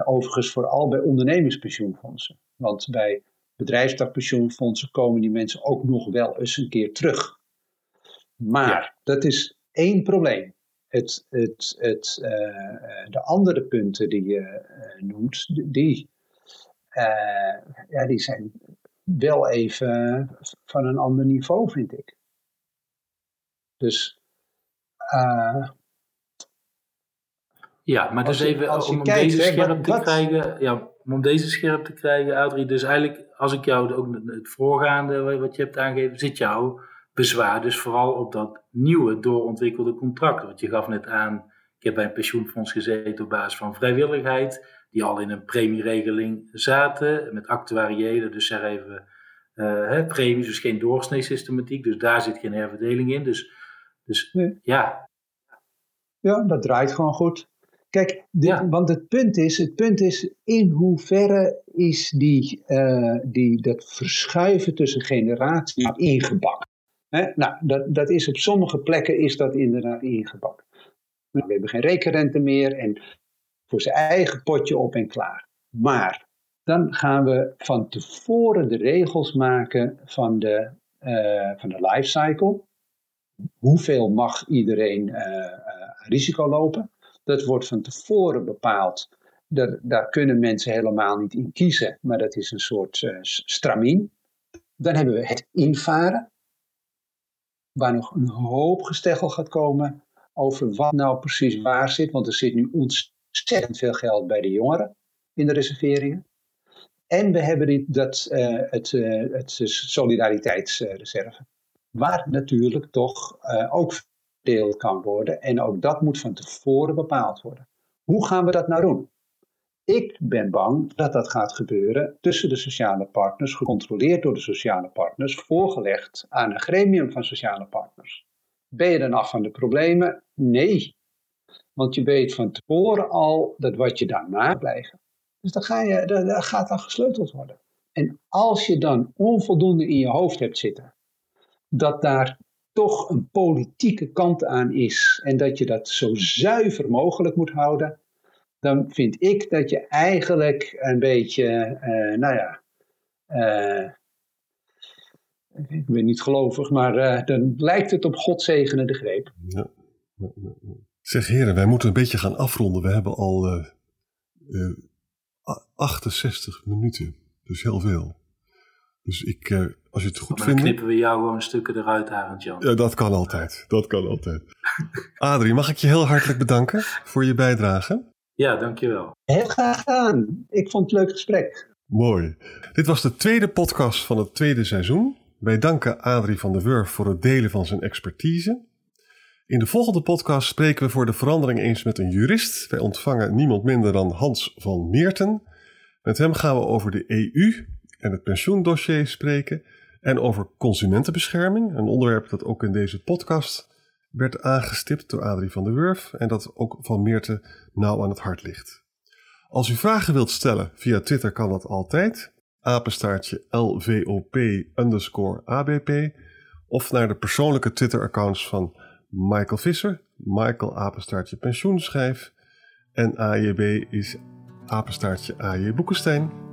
Speaker 2: Overigens vooral bij ondernemingspensioenfondsen. Want bij bedrijfstakpensioenfondsen komen die mensen ook nog wel eens een keer terug. Maar dat is één probleem. Het, het, het, de andere punten die je noemt, die, ja, die zijn wel even van een ander niveau, vind ik. Dus.
Speaker 3: Ja, maar dus even als om, deze scherp te krijgen. Ja, om deze scherp te krijgen, Adrie. Dus eigenlijk, als ik jou ook het voorgaande wat je hebt aangegeven, zit jouw bezwaar dus vooral op dat nieuwe doorontwikkelde contract. Want je gaf net aan, ik heb bij een pensioenfonds gezeten op basis van vrijwilligheid die al in een premieregeling zaten, met actuariële, dus zeg even uh, hè, premies, dus geen doorsneesystematiek, dus daar zit geen herverdeling in. Dus, dus ja.
Speaker 2: Ja, dat draait gewoon goed. Kijk, want het punt, is, het punt is, in hoeverre is die, uh, die, dat verschuiven tussen generaties ingebakken? Hè? Nou, dat, dat is op sommige plekken is dat inderdaad ingebakken. Nou, we hebben geen rekenrente meer en voor zijn eigen potje op en klaar. Maar dan gaan we van tevoren de regels maken van de, uh, van de lifecycle. Hoeveel mag iedereen uh, risico lopen? Dat wordt van tevoren bepaald. Daar kunnen mensen helemaal niet in kiezen, maar dat is een soort uh, stramien. Dan hebben we het invaren, waar nog een hoop gesteggel gaat komen over wat nou precies waar zit, want er zit nu ontzettend veel geld bij de jongeren in de reserveringen. En we hebben dat, uh, het, uh, het solidariteitsreserve. Waar natuurlijk toch ook verdeeld kan worden. En ook dat moet van tevoren bepaald worden. Hoe gaan we dat nou doen? Ik ben bang dat dat gaat gebeuren tussen de sociale partners, gecontroleerd door de sociale partners, voorgelegd aan een gremium van sociale partners. Ben je dan af van de problemen? Nee, want je weet van tevoren al dat wat je daarna blijven. Dus dan ga je, gaat dan gesleuteld worden. En als je dan onvoldoende in je hoofd hebt zitten, dat daar toch een politieke kant aan is en dat je dat zo zuiver mogelijk moet houden, dan vind ik dat je eigenlijk een beetje, uh, nou ja, uh, ik ben niet gelovig, maar uh, dan lijkt het op God zegenende greep. Ja.
Speaker 1: Zeg heren, wij moeten een beetje gaan afronden. We hebben al uh, uh, 68 minuten. Dus heel veel. Dus ik, uh, als je het goed vindt.
Speaker 3: Dan knippen we jou gewoon stukken eruit, Arend Jan.
Speaker 1: Ja, dat kan altijd. Dat kan altijd. *laughs* Adrie, mag ik je heel hartelijk bedanken voor je bijdrage?
Speaker 3: Ja, dankjewel.
Speaker 2: Heel graag gedaan. Ik vond het een leuk gesprek.
Speaker 1: Mooi. Dit was de tweede podcast van het tweede seizoen. Wij danken Adrie van der Wurf voor het delen van zijn expertise. In de volgende podcast spreken we voor de verandering eens met een jurist. Wij ontvangen niemand minder dan Hans van Meerten. Met hem gaan we over de EU en het pensioendossier spreken en over consumentenbescherming, een onderwerp dat ook in deze podcast werd aangestipt door Adrie van der Wurf en dat ook van Meerten nauw aan het hart ligt. Als u vragen wilt stellen via Twitter kan dat altijd. Apenstaartje LVOP underscore ABP of naar de persoonlijke Twitter-accounts van Michael Visser, Michael apenstaartje pensioenschijf en AJB is apenstaartje AJ Boekenstein.